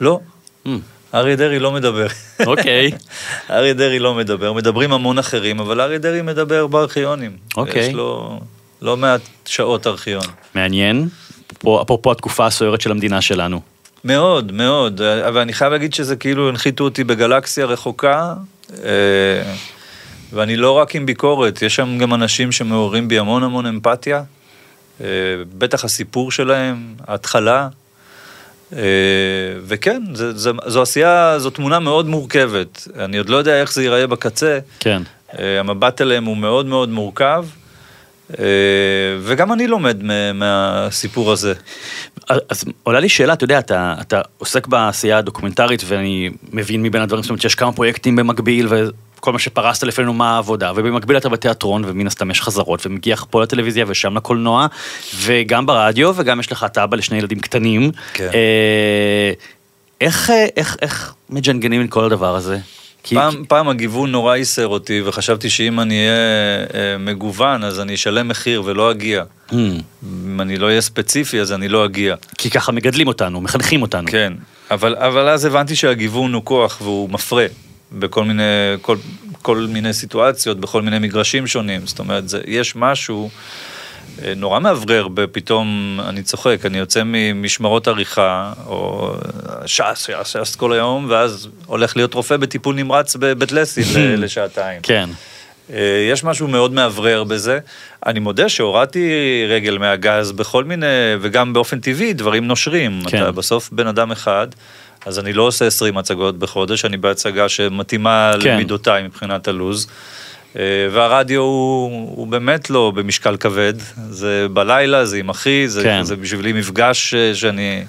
לא, Mm. אריה דרעי לא מדבר. אוקיי. אריה דרעי לא מדבר, מדברים המון אחרים, אבל אריה דרעי מדבר בארכיונים. אוקיי. יש לו... לא מעט שעות ארכיון. מעניין. אפרופו התקופה הסוערת של המדינה שלנו. מאוד, מאוד, אבל אני חייב להגיד שזה כאילו הנחיתו אותי בגלקסיה רחוקה, אה, ואני לא רק עם ביקורת, יש שם גם אנשים שמעוררים בי המון המון אמפתיה, אה, בטח הסיפור שלהם, ההתחלה, אה, וכן, זה, זה, זו עשייה, זו תמונה מאוד מורכבת, אני עוד לא יודע איך זה ייראה בקצה, כן. המבט אליהם הוא מאוד מאוד מורכב. וגם אני לומד מהסיפור הזה. אז עולה לי שאלה, אתה יודע, אתה, אתה עוסק בעשייה הדוקומנטרית ואני מבין מבין הדברים, זאת אומרת שיש כמה פרויקטים במקביל וכל מה שפרסת לפנינו מה העבודה, ובמקביל אתה בתיאטרון ומן הסתם יש חזרות ומגיע פה לטלוויזיה ושם לקולנוע, וגם ברדיו וגם יש לך את אבא לשני ילדים קטנים. כן. אה, איך, אה, איך, איך מג'נגנים את כל הדבר הזה? כי... פעם, פעם הגיוון נורא ייסר אותי, וחשבתי שאם אני אהיה אה, מגוון, אז אני אשלם מחיר ולא אגיע. Mm. אם אני לא אהיה ספציפי, אז אני לא אגיע. כי ככה מגדלים אותנו, מחנכים אותנו. כן, אבל, אבל אז הבנתי שהגיוון הוא כוח והוא מפרה בכל מיני, כל, כל מיני סיטואציות, בכל מיני מגרשים שונים. זאת אומרת, זה, יש משהו... אה, נורא מאוורר, פתאום, אני צוחק, אני יוצא ממשמרות עריכה, או ש"ס, ש"ס, ש"ס כל היום, ואז הולך להיות רופא בטיפול נמרץ בבית לסין לשעתיים. כן. אה, יש משהו מאוד מאוורר בזה. אני מודה שהורדתי רגל מהגז בכל מיני, וגם באופן טבעי, דברים נושרים. כן. אתה בסוף בן אדם אחד. אז אני לא עושה 20 הצגות בחודש, אני בהצגה שמתאימה כן. למידותיי מבחינת הלו"ז. אה, והרדיו הוא, הוא באמת לא במשקל כבד, זה בלילה, זה עם אחי, זה, כן. זה בשבילי מפגש אה, שאני,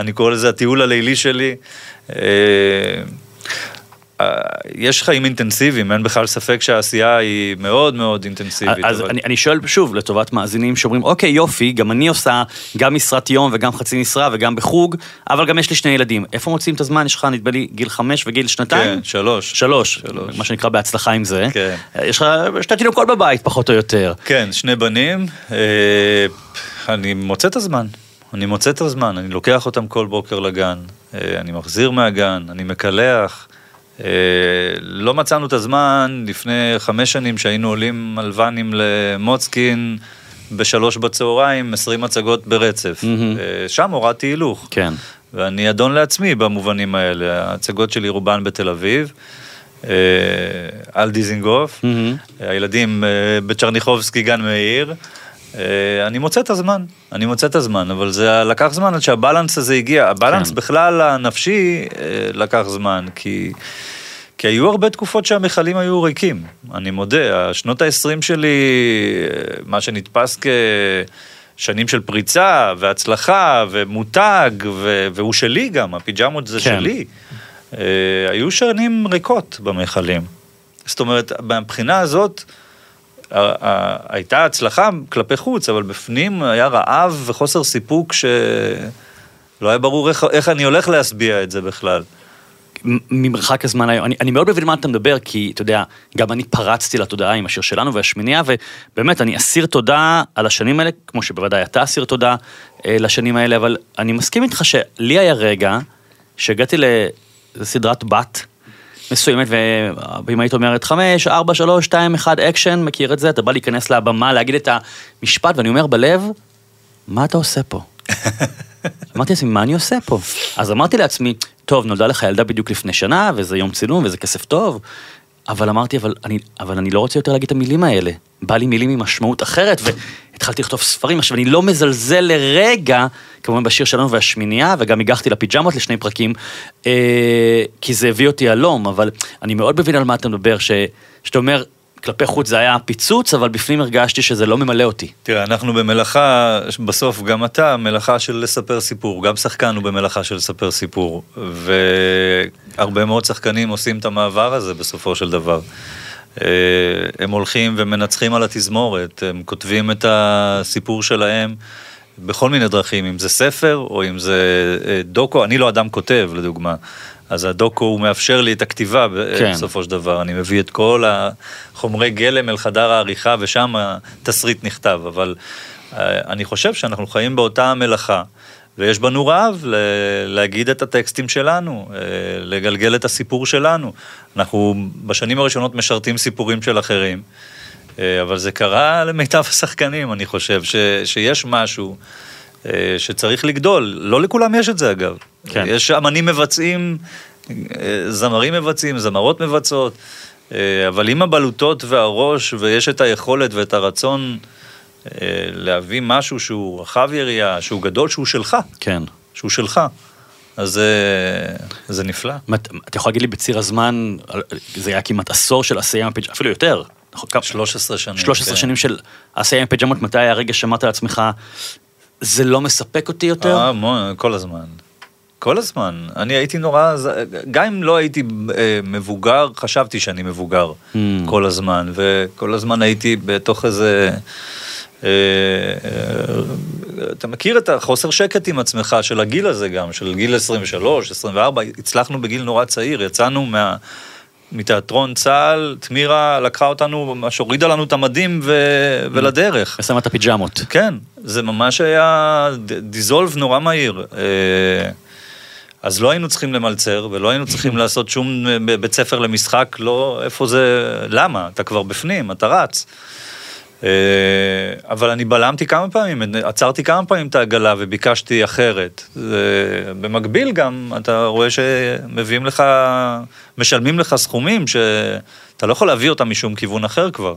אני קורא לזה הטיול הלילי שלי. אה, יש חיים אינטנסיביים, אין בכלל ספק שהעשייה היא מאוד מאוד אינטנסיבית. אז אבל... אני, אני שואל שוב, לטובת מאזינים שאומרים, אוקיי, יופי, גם אני עושה גם משרת יום וגם חצי משרה וגם בחוג, אבל גם יש לי שני ילדים. איפה מוצאים את הזמן? יש לך, נדמה לי, גיל חמש וגיל שנתיים? כן, שלוש. שלוש. שלוש. מה שנקרא בהצלחה עם זה. כן. יש לך שתי תינוקות בבית, פחות או יותר. כן, שני בנים. אה, אני מוצא את הזמן. אני מוצא את הזמן, אני לוקח אותם כל בוקר לגן, אה, אני מחזיר מהגן, אני מקלח. אה, לא מצאנו את הזמן לפני חמש שנים שהיינו עולים על ואנים למוצקין בשלוש בצהריים, עשרים הצגות ברצף. Mm-hmm. שם הורדתי הילוך. כן. ואני אדון לעצמי במובנים האלה. ההצגות שלי רובן בתל אביב. אה, על דיזינגוף, mm-hmm. הילדים בצ'רניחובסקי גן מאיר. אני מוצא את הזמן, אני מוצא את הזמן, אבל זה לקח זמן עד שהבלנס הזה הגיע. הבלנס כן. בכלל הנפשי לקח זמן, כי כי היו הרבה תקופות שהמכלים היו ריקים, אני מודה. השנות ה-20 שלי, מה שנתפס כשנים של פריצה והצלחה ומותג, ו... והוא שלי גם, הפיג'מות זה כן. שלי. אה, היו שנים ריקות במכלים. זאת אומרת, מהבחינה הזאת, הייתה הצלחה כלפי חוץ, אבל בפנים היה רעב וחוסר סיפוק שלא היה ברור איך, איך אני הולך להשביע את זה בכלל. ממרחק הזמן היום. אני, אני מאוד מבין מה אתה מדבר, כי אתה יודע, גם אני פרצתי לתודעה עם השיר שלנו והשמינייה, ובאמת, אני אסיר תודה על השנים האלה, כמו שבוודאי אתה אסיר תודה אה, לשנים האלה, אבל אני מסכים איתך שלי היה רגע שהגעתי לסדרת בת מסוימת, ואם היית אומרת חמש, ארבע, שלוש, שתיים, אחד, אקשן, מכיר את זה, אתה בא להיכנס לבמה, להגיד את המשפט, ואני אומר בלב, מה אתה עושה פה? אמרתי לעצמי, מה אני עושה פה? אז אמרתי לעצמי, טוב, נולדה לך ילדה בדיוק לפני שנה, וזה יום צילום, וזה כסף טוב, אבל אמרתי, אבל אני, אבל אני לא רוצה יותר להגיד את המילים האלה. בא לי מילים עם משמעות אחרת, והתחלתי לכתוב ספרים. עכשיו, אני לא מזלזל לרגע, כמובן בשיר שלנו והשמינייה, וגם הגחתי לפיג'מות לשני פרקים, אה, כי זה הביא אותי הלום, אבל אני מאוד מבין על מה אתה מדבר, ש, שאתה אומר, כלפי חוץ זה היה פיצוץ, אבל בפנים הרגשתי שזה לא ממלא אותי. תראה, אנחנו במלאכה, בסוף גם אתה, מלאכה של לספר סיפור, גם שחקן הוא במלאכה של לספר סיפור, והרבה מאוד שחקנים עושים את המעבר הזה בסופו של דבר. אה, הם הולכים ומנצחים על התזמורת, הם כותבים את הסיפור שלהם בכל מיני דרכים, אם זה ספר או אם זה אה, דוקו, אני לא אדם כותב לדוגמה, אז הדוקו הוא מאפשר לי את הכתיבה כן. בסופו של דבר, אני מביא את כל החומרי גלם אל חדר העריכה ושם התסריט נכתב, אבל אה, אני חושב שאנחנו חיים באותה המלאכה. ויש בנו רעב להגיד את הטקסטים שלנו, אה, לגלגל את הסיפור שלנו. אנחנו בשנים הראשונות משרתים סיפורים של אחרים, אה, אבל זה קרה למיטב השחקנים, אני חושב, ש, שיש משהו שצריך לגדול. לא לכולם יש את זה, אגב. כן. יש אמנים מבצעים, אה, זמרים מבצעים, זמרות מבצעות, אה, אבל עם הבלוטות והראש, ויש את היכולת ואת הרצון אה, להביא משהו שהוא רחב יריעה, שהוא גדול, שהוא שלך, כן. שהוא שלך. אז זה, זה נפלא. מה, אתה יכול להגיד לי בציר הזמן, זה היה כמעט עשור של עשייה עם פיג'מות, אפילו יותר. נכון, כמה- 13 שנים. 13 כן. שנים של עשייה עם פיג'מות, מתי היה הרגע שאמרת לעצמך, זה לא מספק אותי יותר? אה, המון, כל הזמן. כל הזמן. אני הייתי נורא, גם אם לא הייתי אה, מבוגר, חשבתי שאני מבוגר Hmm. כל הזמן, וכל הזמן הייתי בתוך איזה... אה, אה, אתה מכיר את החוסר שקט עם עצמך של הגיל הזה גם, של גיל 23, 24, הצלחנו בגיל נורא צעיר, יצאנו מה... מתיאטרון צה"ל, תמירה לקחה אותנו, ממש הורידה לנו את המדים ו... ולדרך. ושמה את הפיג'מות. כן, זה ממש היה דיזולב נורא מהיר. אה, אז לא היינו צריכים למלצר, ולא היינו צריכים לעשות שום אה, בית ספר למשחק, לא, איפה זה, למה? אתה כבר בפנים, אתה רץ. אה, אבל אני בלמתי כמה פעמים, עצרתי כמה פעמים את העגלה וביקשתי אחרת. במקביל גם, אתה רואה שמביאים לך, משלמים לך סכומים שאתה לא יכול להביא אותם משום כיוון אחר כבר.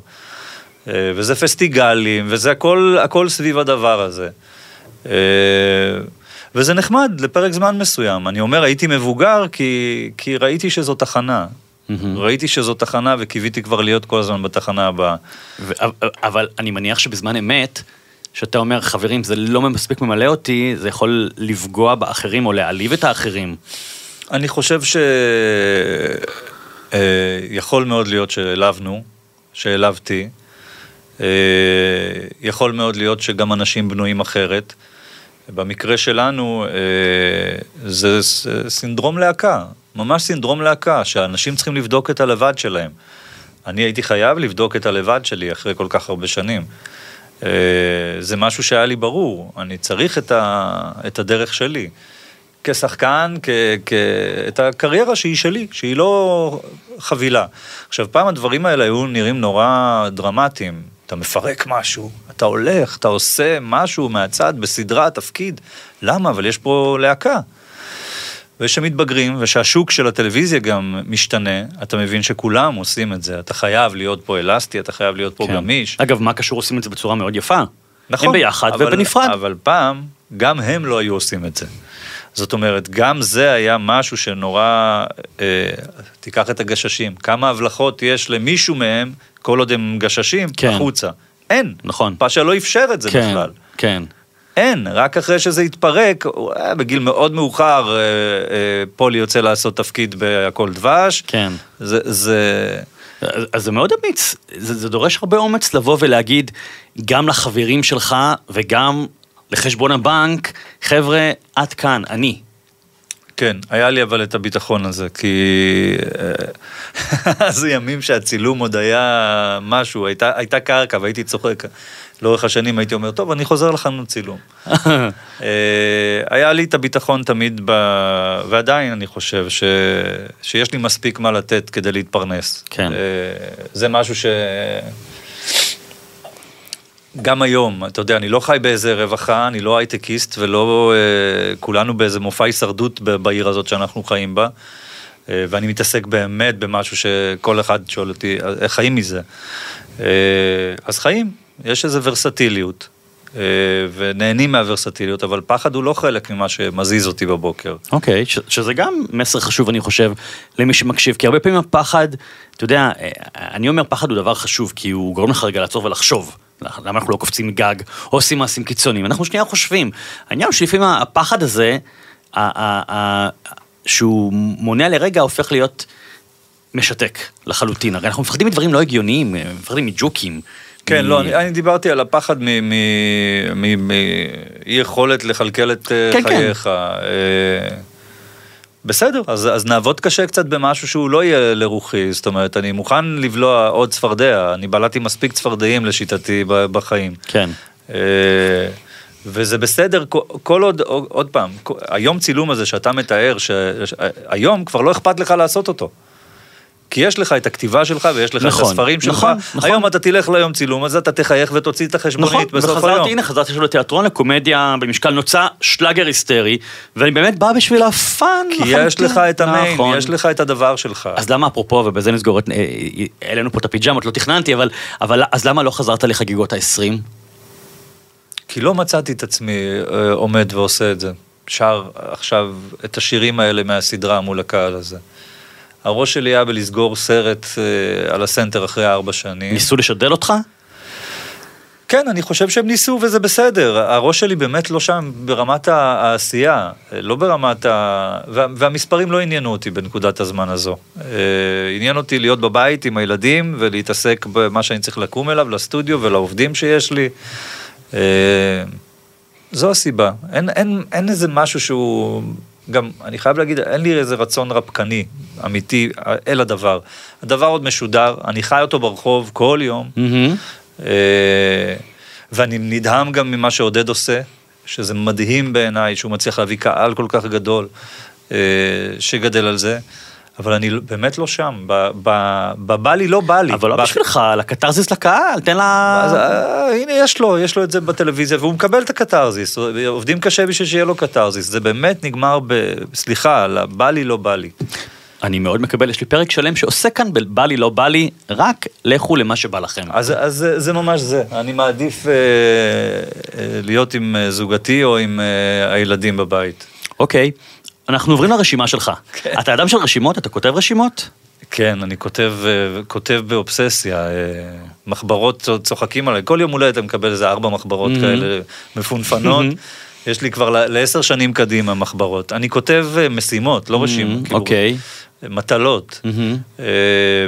אה, וזה פסטיגלים, וזה הכל, הכל סביב הדבר הזה. אה, וזה נחמד לפרק זמן מסוים. אני אומר, הייתי מבוגר כי, כי ראיתי שזו תחנה. מהמם. ראיתי שזו תחנה וקיוויתי כבר להיות כל הזמן בתחנה הבאה. ו- אבל אני מניח שבזמן אמת, שאתה אומר, חברים, זה לא מספיק ממלא אותי, זה יכול לפגוע באחרים או להעליב את האחרים. אני חושב שיכול מאוד להיות שהעלבנו, שהעלבתי. אה, יכול מאוד להיות שגם אנשים בנויים אחרת. במקרה שלנו אה, זה סינדרום להקה, ממש סינדרום להקה, שאנשים צריכים לבדוק את הלבד שלהם. אני הייתי חייב לבדוק את הלבד שלי אחרי כל כך הרבה שנים. אה, זה משהו שהיה לי ברור, אני צריך את, ה, את הדרך שלי. כשחקן, כ, כ, את הקריירה שהיא שלי, שהיא לא חבילה. עכשיו, פעם הדברים האלה היו נראים נורא דרמטיים. אתה מפרק משהו, אתה הולך, אתה עושה משהו מהצד, בסדרה, תפקיד. למה? אבל יש פה להקה. ושמתבגרים, ושהשוק של הטלוויזיה גם משתנה, אתה מבין שכולם עושים את זה. אתה חייב להיות פה אלסטי, אתה חייב להיות פה כן. גמיש. אגב, מה קשור עושים את זה בצורה מאוד יפה? נכון. הם ביחד אבל- ובנפרד. אבל פעם, גם הם לא היו עושים את זה. זאת אומרת, גם זה היה משהו שנורא, אה, תיקח את הגששים, כמה הבלחות יש למישהו מהם, כל עוד הם גששים, כן. החוצה. אין. נכון. פאשה לא אפשר את זה כן, בכלל. כן. אין, רק אחרי שזה התפרק, היה בגיל מאוד מאוחר, אה, אה, פולי יוצא לעשות תפקיד בהכל דבש. כן. זה, זה, אז אז זה מאוד אמיץ, זה, זה דורש הרבה אומץ לבוא ולהגיד גם לחברים שלך וגם לחשבון הבנק, חבר'ה, עד כאן, אני. כן, היה לי אבל את הביטחון הזה, כי אז ימים שהצילום עוד היה משהו, הייתה, הייתה קרקע והייתי צוחק. לאורך השנים הייתי אומר, טוב, אני חוזר לחנות צילום. אה, היה לי את הביטחון תמיד, ב... ועדיין אני חושב ש... שיש לי מספיק מה לתת כדי להתפרנס. כן. אה, זה משהו ש... גם היום, אתה יודע, אני לא חי באיזה רווחה, אני לא הייטקיסט ולא אה, כולנו באיזה מופע הישרדות בעיר הזאת שאנחנו חיים בה. אה, ואני מתעסק באמת במשהו שכל אחד שואל אותי, איך חיים מזה? אה, אז חיים, יש איזו ורסטיליות, אה, ונהנים מהוורסטיליות, אבל פחד הוא לא חלק ממה שמזיז אותי בבוקר. אוקיי, ש- שזה גם מסר חשוב, אני חושב, למי שמקשיב, כי הרבה פעמים הפחד, אתה יודע, אה, אני אומר פחד הוא דבר חשוב, כי הוא גורם לך רגע לעצור ולחשוב. למה אנחנו לא קופצים מגג, או עושים מעשים קיצוניים, אנחנו שנייה חושבים. העניין הוא שלפעמים הפחד הזה, שהוא מונע לרגע, הופך להיות משתק לחלוטין. הרי אנחנו מפחדים מדברים לא הגיוניים, מפחדים מג'וקים. כן, לא, אני, אני דיברתי על הפחד מאי יכולת לכלכל את אה, כן, כן. חייך. אה, בסדר, אז, אז נעבוד קשה קצת במשהו שהוא לא יהיה לרוחי, זאת אומרת, אני מוכן לבלוע עוד צפרדע, אני בלעתי מספיק צפרדעים לשיטתי בחיים. כן, אה, וזה בסדר, כל עוד, עוד פעם, היום צילום הזה שאתה מתאר, שהיום כבר לא אכפת לך לעשות אותו. כי יש לך את הכתיבה שלך ויש לך נכון, את הספרים שלך. נכון, נכון. היום אתה תלך ליום צילום, אז אתה תחייך ותוציא את החשבונית נכון, בסוף וחזרתי, היום. הנה חזרתי עכשיו לתיאטרון, לקומדיה במשקל נוצה, שלאגר היסטרי, ואני באמת בא בשביל הפאן. כי יש לחלוטין. לך את המיין, נכון. יש לך את הדבר שלך. אז למה אפרופו, ובזה נסגור את, אה, העלינו פה את הפיג'מות, לא תכננתי, אבל, אבל אז למה לא חזרת לחגיגות ה-20? כי לא מצאתי את עצמי אה, עומד ועושה את זה. שר עכשיו את השירים האלה מהסדרה מול הקהל הזה. הראש שלי היה בלסגור סרט אה, על הסנטר אחרי ארבע שנים. ניסו לשדל אותך? כן, אני חושב שהם ניסו וזה בסדר. הראש שלי באמת לא שם ברמת העשייה, לא ברמת ה... וה, והמספרים לא עניינו אותי בנקודת הזמן הזו. אה, עניין אותי להיות בבית עם הילדים ולהתעסק במה שאני צריך לקום אליו, לסטודיו ולעובדים שיש לי. אה, זו הסיבה. אין, אין, אין איזה משהו שהוא... גם, אני חייב להגיד, אין לי איזה רצון רפקני, אמיתי, אל הדבר. הדבר עוד משודר, אני חי אותו ברחוב כל יום. אה, ואני נדהם גם ממה שעודד עושה, שזה מדהים בעיניי שהוא מצליח להביא קהל כל כך גדול אה, שגדל על זה, אבל אני באמת לא שם, בבא לי לא בא לי. אבל לא בשבילך, לקתרזיס לקהל, תן לה... אה, הנה יש לו, יש לו את זה בטלוויזיה והוא מקבל את הקתרזיס, עובדים קשה בשביל שיהיה לו קתרזיס, זה באמת נגמר ב... סליחה, הבא לי לא בא לי. אני מאוד מקבל, יש לי פרק שלם שעושה כאן בבא לי לא בא לי, רק לכו למה שבא לכם. אז, אז זה- ממש זה, אני מעדיף אה, אה, להיות עם זוגתי או עם אה, הילדים בבית. אוקיי, אנחנו עוברים לרשימה שלך. כן. אתה אדם של רשימות? אתה כותב רשימות? כן, אני כותב, אה, כותב באובססיה, אה, מחברות צוחקים עליי, כל יום הולדת אני מקבל איזה ארבע מחברות Mhm. כאלה מפונפנות. יש לי כבר לעשר שנים קדימה מחברות. אני כותב אה, משימות, לא רשימות. כאילו, אוקיי. מטלות, מהמם. אה,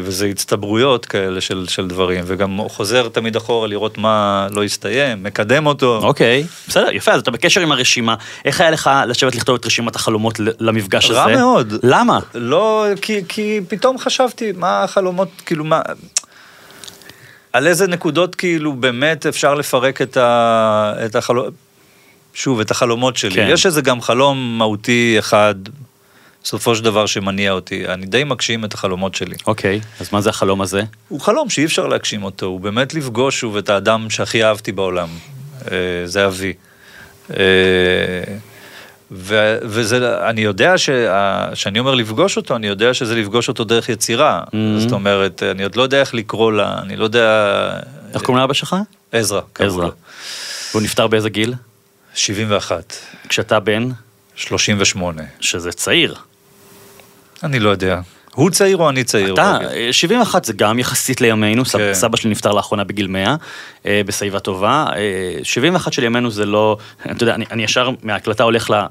וזה הצטברויות כאלה של, של דברים, וגם חוזר תמיד אחורה לראות מה לא הסתיים, מקדם אותו. אוקיי, בסדר, יפה, אז אתה בקשר עם הרשימה. איך היה לך לשבת לכתוב את רשימת החלומות למפגש הזה? רע מאוד. למה? לא, כי, כי פתאום חשבתי, מה החלומות, כאילו, מה... על איזה נקודות כאילו באמת אפשר לפרק את, ה, את החלומות, שוב, את החלומות שלי. כן. יש איזה גם חלום מהותי אחד, בסופו של דבר, שמניע אותי. אני די מגשים את החלומות שלי. אוקיי, אז מה זה החלום הזה? הוא חלום שאי אפשר להגשים אותו, הוא באמת לפגוש שוב את האדם שהכי אהבתי בעולם. אה, זה אבי. אה, ו- וזה, אני יודע שאני אומר לפגוש אותו, אני יודע שזה לפגוש אותו דרך יצירה. Mhm. זאת אומרת, אני עוד לא יודע איך לקרוא לה, אני לא יודע... איך קוראים לאבא שלך? עזרא. עזרא. והוא נפטר באיזה גיל? 71, כשאתה בן, 38. שזה צעיר. אני לא יודע. הוא צעיר או אני צעיר? אתה, רגע? אה, 71 זה גם יחסית לימינו, כן. סבא שלי נפטר לאחרונה בגיל 100, אה, בשיבה טובה. אה, 71 של ימינו זה לא, אתה יודע, אני, אני ישר מההקלטה הולך ל...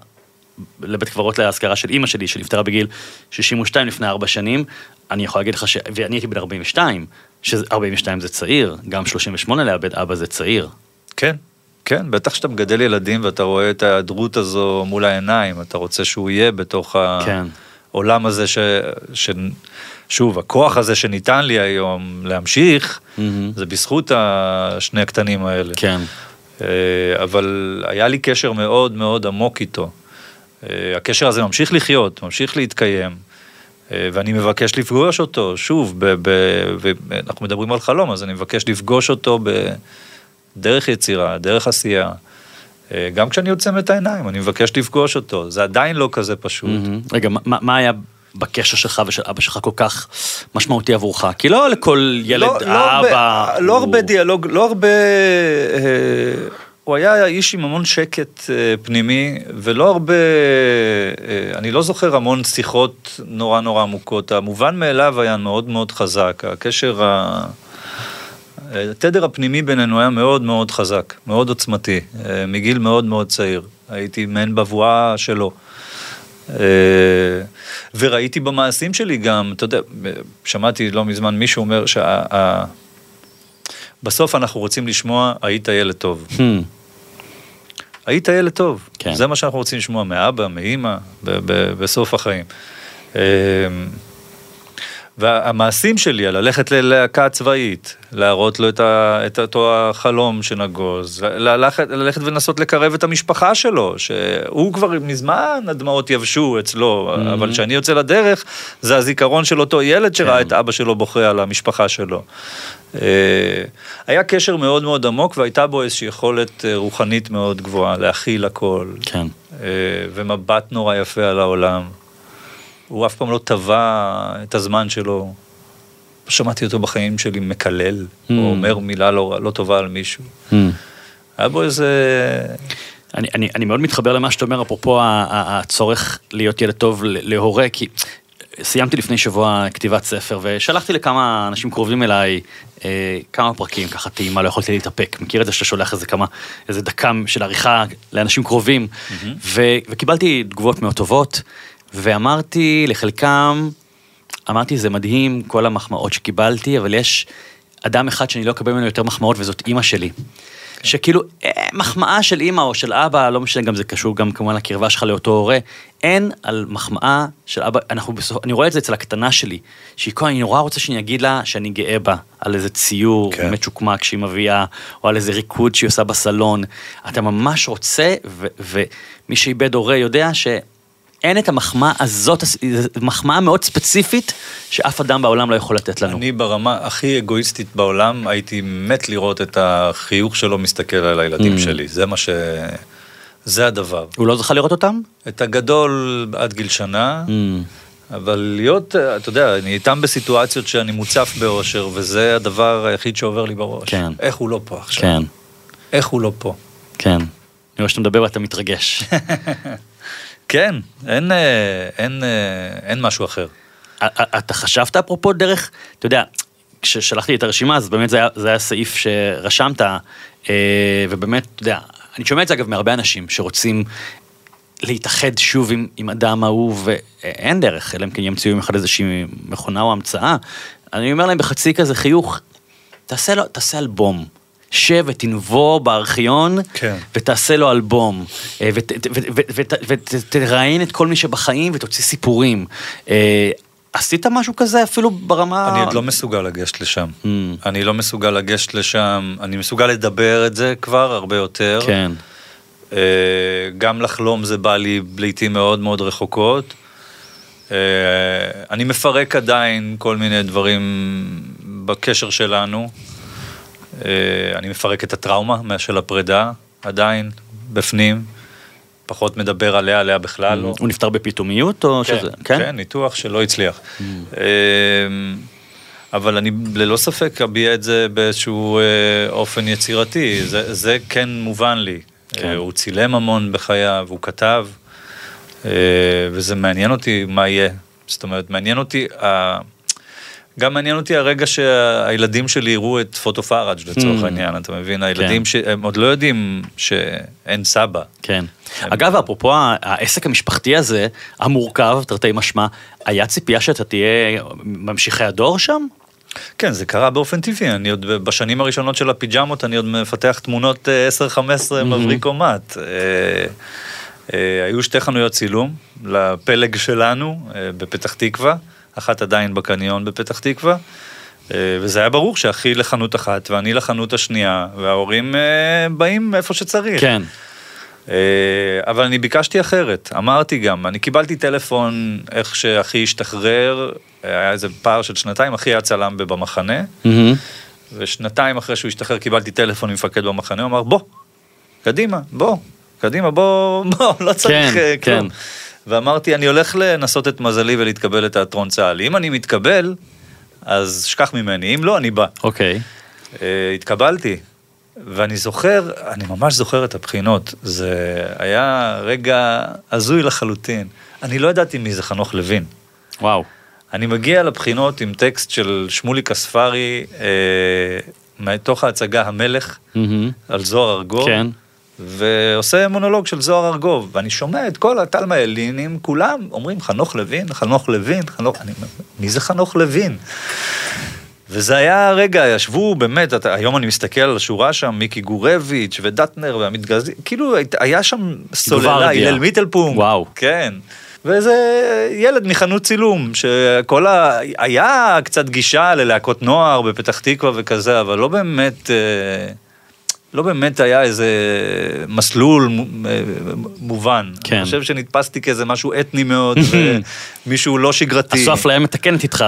לבית קברות להזכרה של אימא שלי, שנפטרה בגיל 62 לפני ארבע שנים. אני יכול להגיד לך ש... ואני הייתי בן 42, ש-42 זה צעיר, גם 38 לאבד אבא זה צעיר. כן, כן, בטח כשאתה מגדל ילדים ואתה רואה את ההיעדרות הזו מול העיניים, אתה רוצה שהוא יהיה בתוך כן. העולם הזה ש... ש... שוב, הכוח הזה שניתן לי היום להמשיך, מהמם. זה בזכות השני הקטנים האלה. כן. אה, אבל היה לי קשר מאוד מאוד עמוק איתו. אה, הקשר הזה ממשיך לחיות, ממשיך להתקיים, אה, ואני מבקש לפגוש אותו, שוב, ב- ב- ו- אנחנו מדברים על חלום, אז אני מבקש לפגוש אותו בדרך יצירה, דרך עשייה. אה, גם כשאני עוצם את העיניים, אני מבקש לפגוש אותו, זה עדיין לא כזה פשוט. רגע, מה- היה בקשר שלך ושל אבא שלך כל כך משמעותי עבורך? כי לא לכל ילד לא, לא אבא... לא הרבה דיאלוג, לא הרבה... אה, הוא היה איש עם המון שקט אה, פנימי, ולא הרבה... אה, אני לא זוכר המון שיחות נורא נורא עמוקות. המובן מאליו היה מאוד מאוד חזק. הקשר, ה... התדר הפנימי בינינו היה מאוד מאוד חזק, מאוד עוצמתי, אה, מגיל מאוד מאוד צעיר. הייתי מעין בבואה שלו. אה, וראיתי במעשים שלי גם, אתה יודע, שמעתי לא מזמן מישהו אומר שבסוף אנחנו רוצים לשמוע, היית ילד טוב. Hmm, היית ילד טוב. כן. זה מה שאנחנו רוצים לשמוע מאבא, מאימא, בסוף החיים. והמעשים שלי, ללכת ללהקה צבאית, להראות לו את, ה, את אותו החלום שנגוז, ללכת, ללכת ולנסות לקרב את המשפחה שלו, שהוא כבר מזמן הדמעות יבשו אצלו, mm-hmm. אבל כשאני יוצא לדרך, זה הזיכרון של אותו ילד שראה כן. את אבא שלו בוכה על המשפחה שלו. אה, היה קשר מאוד מאוד עמוק והייתה בו איזושהי יכולת אה, רוחנית מאוד גבוהה, להכיל הכל. כן. אה, ומבט נורא יפה על העולם. הוא אף פעם לא תבע את הזמן שלו. שמעתי אותו בחיים שלי מקלל, mm. או אומר מילה לא, לא טובה על מישהו. Mm. היה בו איזה... אני, אני, אני מאוד מתחבר למה שאתה אומר, אפרופו הצורך להיות ילד טוב להורה, כי סיימתי לפני שבוע כתיבת ספר, ושלחתי לכמה אנשים קרובים אליי אה, כמה פרקים, ככה טעימה, לא יכולתי להתאפק. מכיר את זה שאתה שולח איזה כמה, איזה דקה של עריכה לאנשים קרובים, mm-hmm. ו, וקיבלתי תגובות מאוד טובות. ואמרתי לחלקם, אמרתי, זה מדהים, כל המחמאות שקיבלתי, אבל יש אדם אחד שאני לא אקבל ממנו יותר מחמאות, וזאת אימא שלי. כן. שכאילו, אה, מחמאה של אימא או של אבא, לא משנה, גם זה קשור גם כמובן לקרבה שלך לאותו הורה, אין על מחמאה של אבא, אנחנו בסוף, אני רואה את זה אצל הקטנה שלי, שהיא כל, אני נורא רוצה שאני אגיד לה שאני גאה בה, על איזה ציור כן. באמת שוקמק שהיא מביאה, או על איזה ריקוד שהיא עושה בסלון. אתה ממש רוצה, ומי שאיבד הורה יודע ש... אין את המחמאה הזאת, מחמאה מאוד ספציפית, שאף אדם בעולם לא יכול לתת לנו. אני ברמה הכי אגואיסטית בעולם, הייתי מת לראות את החיוך שלו מסתכל על הילדים mm. שלי, זה מה ש... זה הדבר. הוא לא זכה לראות אותם? את הגדול עד גיל שנה. Mm. אבל להיות, אתה יודע, אני איתם בסיטואציות שאני מוצף באושר, וזה הדבר היחיד שעובר לי בראש. כן. איך הוא לא פה עכשיו? כן. איך הוא לא פה? כן. אני רואה שאתה מדבר ואתה מתרגש. כן, אין, אה, אין, אה, אין משהו אחר. אתה חשבת אפרופו דרך, אתה יודע, כששלחתי את הרשימה, אז באמת זה היה, זה היה סעיף שרשמת, אה, ובאמת, אתה יודע, אני שומע את זה אגב מהרבה אנשים שרוצים להתאחד שוב עם, עם אדם אהוב, ואין דרך, אלא אם כן עם אחד איזושהי מכונה או המצאה. אני אומר להם בחצי כזה חיוך, תעשה, לו, תעשה אלבום. שב ותנבור בארכיון, כן. ותעשה לו אלבום, אה, ותראיין את כל מי שבחיים ותוציא סיפורים. אה, עשית משהו כזה אפילו ברמה... אני עוד לא מסוגל לגשת לשם. Mm. אני לא מסוגל לגשת לשם, אני מסוגל לדבר את זה כבר הרבה יותר. כן. אה, גם לחלום זה בא לי לעיתים מאוד מאוד רחוקות. אני מפרק עדיין כל מיני דברים בקשר שלנו. אה, אני מפרק את הטראומה של הפרידה, עדיין, בפנים. פחות מדבר עליה, עליה בכלל לא. הוא נפטר בפתאומיות או כן, שזה... כן? כן, ניתוח שלא הצליח. Mm. אה, אבל אני ללא ספק אביע את זה באיזשהו אה, אופן יצירתי, זה, זה כן מובן לי. כן. הוא צילם המון בחייו, הוא כתב, וזה מעניין אותי מה יהיה. זאת אומרת, מעניין אותי גם מעניין אותי הרגע שהילדים שלי יראו את פוטו פאראג' לצורך mm. העניין, אתה מבין? הילדים כן. שהם עוד לא יודעים שאין סבא. כן. אגב, אפרופו העסק המשפחתי הזה, המורכב, תרתי משמע, היה ציפייה שאתה תהיה ממשיכי הדור שם? כן, זה קרה באופן טבעי, אני עוד בשנים הראשונות של הפיג'מות, אני עוד מפתח תמונות 10-15 mm-hmm. מבריק אומת. היו שתי חנויות צילום לפלג שלנו אה, בפתח תקווה. אחת עדיין בקניון בפתח תקווה. אה, וזה היה ברור שאחי לחנות אחת ואני לחנות השנייה, וההורים אה, באים איפה שצריך. כן. אה, אבל אני ביקשתי אחרת, אמרתי גם, אני קיבלתי טלפון איך שאחי השתחרר, היה איזה פער של שנתיים, אחי היה צלם במחנה, mm-hmm. ושנתיים אחרי שהוא השתחרר קיבלתי טלפון ממפקד במחנה, הוא אמר בוא, קדימה, בוא, קדימה, בוא, בוא, לא צריך כן, כלום. כן. ואמרתי, אני הולך לנסות את מזלי ולהתקבל לתיאטרון צה"ל. אם אני מתקבל, אז שכח ממני, אם לא, אני בא. אוקיי. Okay. התקבלתי, ואני זוכר, אני ממש זוכר את הבחינות. זה היה רגע הזוי לחלוטין. אני לא ידעתי מי זה חנוך לוין. וואו. אני מגיע לבחינות עם טקסט של שמוליק אספרי, אה, מתוך ההצגה המלך, mm-hmm. על זוהר ארגוב. כן. ועושה מונולוג של זוהר ארגוב, ואני שומע את כל התלמה אלינים, כולם אומרים חנוך לוין, חנוך לוין, חנוך, אני, מי זה חנוך לוין? וזה היה, רגע, ישבו באמת, אתה, היום אני מסתכל על השורה שם, מיקי גורביץ' ודטנר ועמית גזי, כאילו היה שם סוללה, הלל מיטלפום. וואו. כן. ואיזה ילד מחנות צילום, שכל ה... היה קצת גישה ללהקות נוער בפתח תקווה וכזה, אבל לא באמת... אה, לא באמת היה איזה מסלול מו- אה, מובן. כן. אני חושב שנתפסתי כאיזה משהו אתני מאוד, ומישהו לא שגרתי. עשו אפליה מתקנת איתך.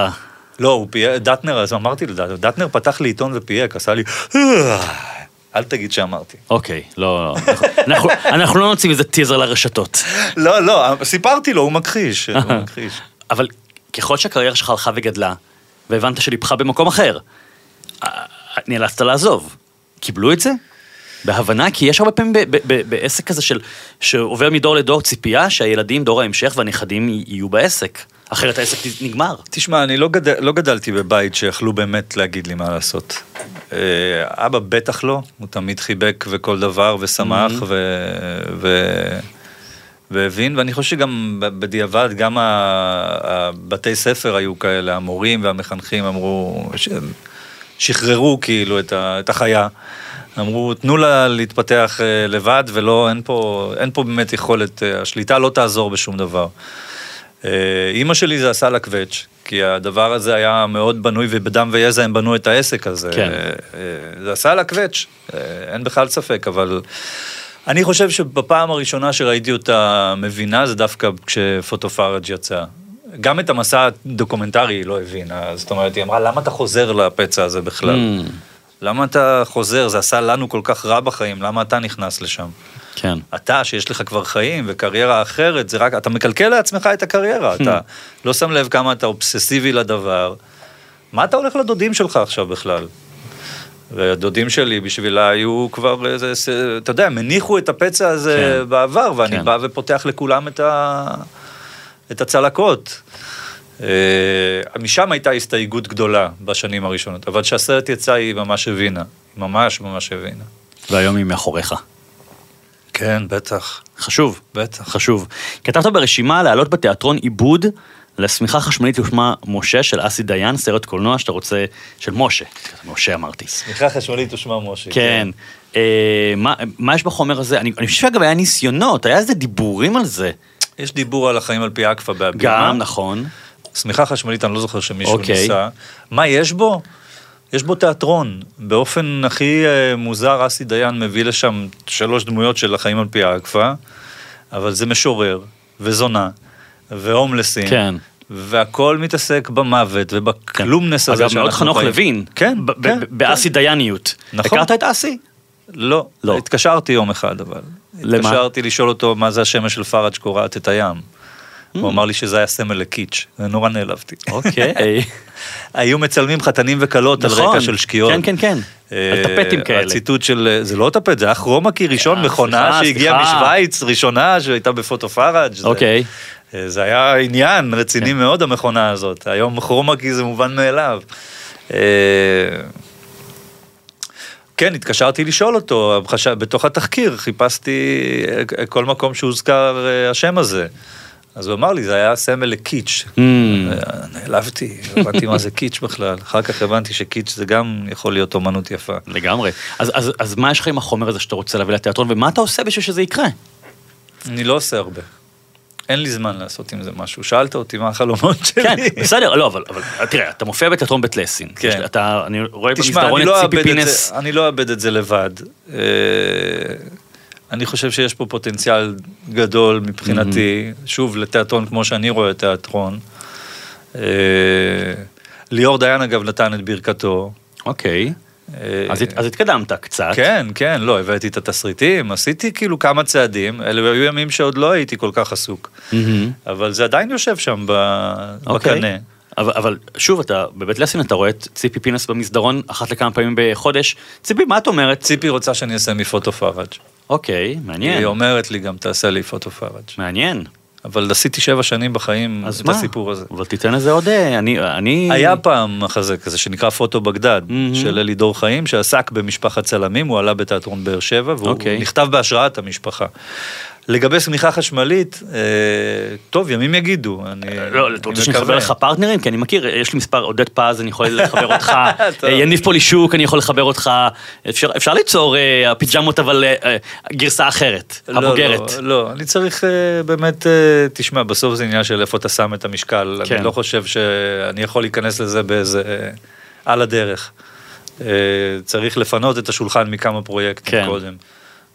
לא, הוא פייק, דטנר, אז אמרתי לדטנר, דטנר פתח לי עיתון ופייק, עשה לי, "אה", אל תגיד שאמרתי. אוקיי, לא, לא. אנחנו- אנחנו לא נוציא מזה טיזר לרשתות. לא, לא, סיפרתי לו, הוא מכחיש, הוא מכחיש. אבל ככל שהקריירה שלך הלכה וגדלה, והבנת שליבך במקום אחר, אה, נאלצת לעזוב. קיבלו את זה? בהבנה, כי יש הרבה פעמים ב- ב- ב- בעסק כזה של, שעובר מדור לדור ציפייה שהילדים, דור ההמשך והנכדים יהיו בעסק. אחרת העסק נגמר. תשמע, אני לא, גדל, לא גדלתי בבית שיכלו באמת להגיד לי מה לעשות. אה, אבא בטח לא, הוא תמיד חיבק וכל דבר ושמח Mm-hmm. ו... ו... והבין, ואני חושב שגם בדיעבד, גם הבתי ספר היו כאלה, המורים והמחנכים אמרו, ש... שחררו כאילו את, ה... את החיה. אמרו, תנו לה להתפתח אה, לבד, ולא, אין פה, אין פה באמת יכולת, אה, השליטה לא תעזור בשום דבר. אה, אימא שלי זה עשה לה קווץ', כי הדבר הזה היה מאוד בנוי, ובדם ויזע הם בנו את העסק הזה. כן. זה עשה לה קווץ', אין בכלל ספק, אבל אני חושב שבפעם הראשונה שראיתי אותה מבינה, זה דווקא כשפוטופארג' יצא. גם את המסע הדוקומנטרי היא לא הבינה, זאת אומרת, היא אמרה, למה אתה חוזר לפצע הזה בכלל? Mm. למה אתה חוזר? זה עשה לנו כל כך רע בחיים, למה אתה נכנס לשם? כן. אתה, שיש לך כבר חיים וקריירה אחרת, זה רק, אתה מקלקל לעצמך את הקריירה, אתה לא שם לב כמה אתה אובססיבי לדבר. מה אתה הולך לדודים שלך עכשיו בכלל? והדודים שלי בשבילה היו כבר איזה, אתה יודע, הם הניחו את הפצע הזה כן. בעבר, ואני כן. בא ופותח לכולם את, ה... את הצלקות. אה, משם הייתה הסתייגות גדולה בשנים הראשונות, אבל כשהסרט יצא היא ממש הבינה, היא ממש ממש הבינה. והיום היא מאחוריך. כן, בטח, חשוב. בטח. חשוב. כתבת ברשימה להעלות בתיאטרון עיבוד לשמיכה חשמלית ושמה משה של אסי דיין, סרט קולנוע שאתה רוצה, של משה. משה אמרתי. צמיחה חשמלית ושמה משה. כן. אה, מה- מה יש בחומר הזה? אני אני חושב שאגב היה ניסיונות, היה איזה דיבורים על זה. יש דיבור על החיים על פי אקפה בהבימה. גם, נכון. שמיכה חשמלית, אני לא זוכר שמישהו אוקיי. ניסה. מה יש בו? יש בו תיאטרון. באופן הכי אה, מוזר, אסי דיין מביא לשם שלוש דמויות של החיים על פי האקפה, אבל זה משורר, וזונה, והומלסים. כן. והכל מתעסק במוות ובקלומנס הזה אגב, מאוד שאנחנו חנוך חיים. לוין. כן, ב- ב- כן. באסי דייניות. נכון. הכרת את אסי? לא. לא. התקשרתי יום אחד, אבל. למה? התקשרתי לשאול אותו מה זה השמש של פראג' קורעת את הים. הוא אמר לי שזה היה סמל לקיץ', ונורא נעלבתי. אוקיי. היו מצלמים חתנים וכלות על נכון. רקע של שקיעות. כן, כן, כן. אה, על טפטים כאלה. הציטוט של, זה לא טפט, זה היה כרומקי ראשון, אה, מכונה שהגיעה. משוויץ, ראשונה שהייתה בפוטו פראג'. זה- אוקיי. אה, זה היה עניין רציני כן. מאוד, המכונה הזאת. היום כרומקי זה מובן מאליו. כן, התקשרתי לשאול אותו, בתוך התחקיר חיפשתי כל מקום שהוזכר השם הזה. אז הוא אמר לי, זה היה סמל לקיץ'. Mm. אה, נעלבתי, לא הבנתי מה זה קיץ' בכלל. אחר כך הבנתי שקיץ' זה גם יכול להיות אומנות יפה. לגמרי. אז, אז, אז מה יש לך עם החומר הזה שאתה רוצה להביא לתיאטרון, ומה אתה עושה בשביל שזה יקרה? אני לא עושה הרבה. אין לי זמן לעשות עם זה משהו. שאלת אותי מה החלומות שלי. כן, בסדר, לא, אבל, אבל תראה, אתה מופיע בתיאטרון בית לסין. כן. אתה, אני רואה במסדרון אני את לא, ציפי פינס. אני לא אאבד את זה לבד. אני חושב שיש פה פוטנציאל גדול מבחינתי, שוב, לתיאטרון כמו שאני רואה תיאטרון. אה, ליאור דיין אגב נתן את ברכתו. אוקיי. אה, אז, הת- אז התקדמת קצת. כן, כן, לא, הבאתי את התסריטים, עשיתי כאילו כמה צעדים, אלה היו ימים שעוד לא הייתי כל כך עסוק. מהמם. אבל זה עדיין יושב שם ב- אוקיי. בקנה. אבל, אבל שוב, אתה בבית לסין אתה רואה את ציפי פינס במסדרון אחת לכמה פעמים בחודש. ציפי, מה את אומרת? ציפי רוצה שאני אעשה מפוטו פראג'. אוקיי, מעניין. היא אומרת לי גם, תעשה לי פוטו פראג'. מעניין. אבל עשיתי שבע שנים בחיים את מה? הסיפור הזה. אבל תיתן לזה עוד... אה, אני... אני... היה פעם מחזה כזה שנקרא פוטו בגדד, מהמם. של אלי דור חיים, שעסק במשפחת צלמים, הוא עלה בתיאטרון באר שבע, והוא אוקיי. נכתב בהשראת המשפחה. לגבי שמיכה חשמלית, אה, טוב, ימים יגידו. אני, לא, אני אתה רוצה שאני. אחבר לך פרטנרים? כי אני מכיר, יש לי מספר, עודד פז, אני יכול לחבר אותך. אה, יניב פולישוק, אני יכול לחבר אותך, אפשר אפשר ליצור אה, הפיג'מות, אבל אה, אה, גרסה אחרת, לא, הבוגרת. לא, לא, אני צריך אה, באמת, אה, תשמע, בסוף זה עניין של איפה אתה שם את המשקל. כן. אני לא חושב שאני יכול להיכנס לזה באיזה, אה, על הדרך. אה, צריך לפנות את השולחן מכמה פרויקטים כן. קודם.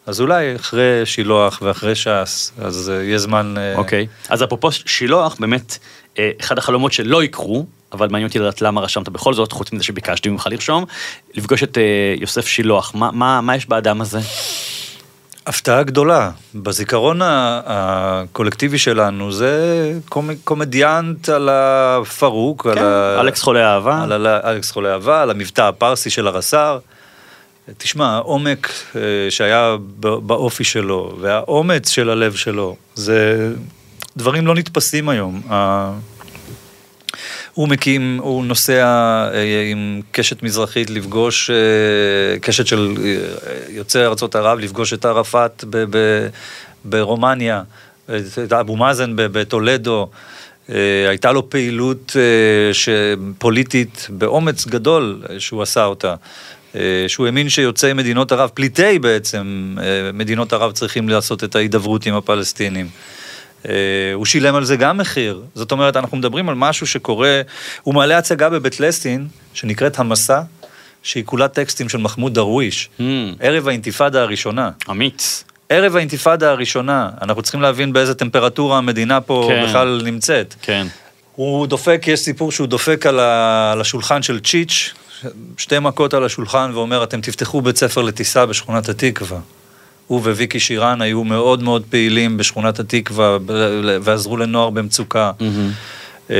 אז אולי אחרי שילוח ואחרי ש"ס, אז אה, יהיה זמן... אה, אוקיי, אז אפרופו שילוח, באמת, אה, אחד החלומות שלא יקרו, אבל מעניין אותי לדעת למה רשמת בכל זאת, חוץ מזה שביקשתי ממך לרשום, לפגוש את יוסף שילוח. מה- מה מה יש באדם הזה? הפתעה גדולה. בזיכרון הקולקטיבי שלנו זה קומ- קומדיאנט על הפרוק, על כן, ה... אלכס חולה אהבה. על אלכס חולה אהבה, על המבטא הפרסי של הרס"ר. תשמע, העומק אה, שהיה באופי שלו, והאומץ של הלב שלו, זה דברים לא נתפסים היום. הוא מקים, הוא נוסע אה, עם קשת מזרחית לפגוש, אה, קשת של יוצאי ארצות ערב, לפגוש את ערפאת ב- ב- ברומניה, את אבו מאזן בטולדו. הייתה לו פעילות פוליטית באומץ גדול שהוא עשה אותה. אה, שהוא האמין שיוצאי מדינות ערב, פליטי בעצם, אה, מדינות ערב צריכים לעשות את ההידברות עם הפלסטינים. אה, הוא שילם על זה גם מחיר. זאת אומרת, אנחנו מדברים על משהו שקורה, הוא מעלה הצגה בבית לסין, שנקראת המסע, שהיא כולה טקסטים של מחמוד דרוויש, Hmm, ערב האינתיפאדה הראשונה. אמיץ. ערב האינתיפאדה הראשונה, אנחנו צריכים להבין באיזה טמפרטורה המדינה פה כן. בכלל נמצאת. כן. הוא דופק, יש סיפור שהוא דופק על, ה, על השולחן של צ'יץ', שתי מכות על השולחן ואומר, אתם תפתחו בית ספר לטיסה בשכונת התקווה. הוא וויקי שירן היו מאוד מאוד פעילים בשכונת התקווה ועזרו לנוער במצוקה. מהמם. אה,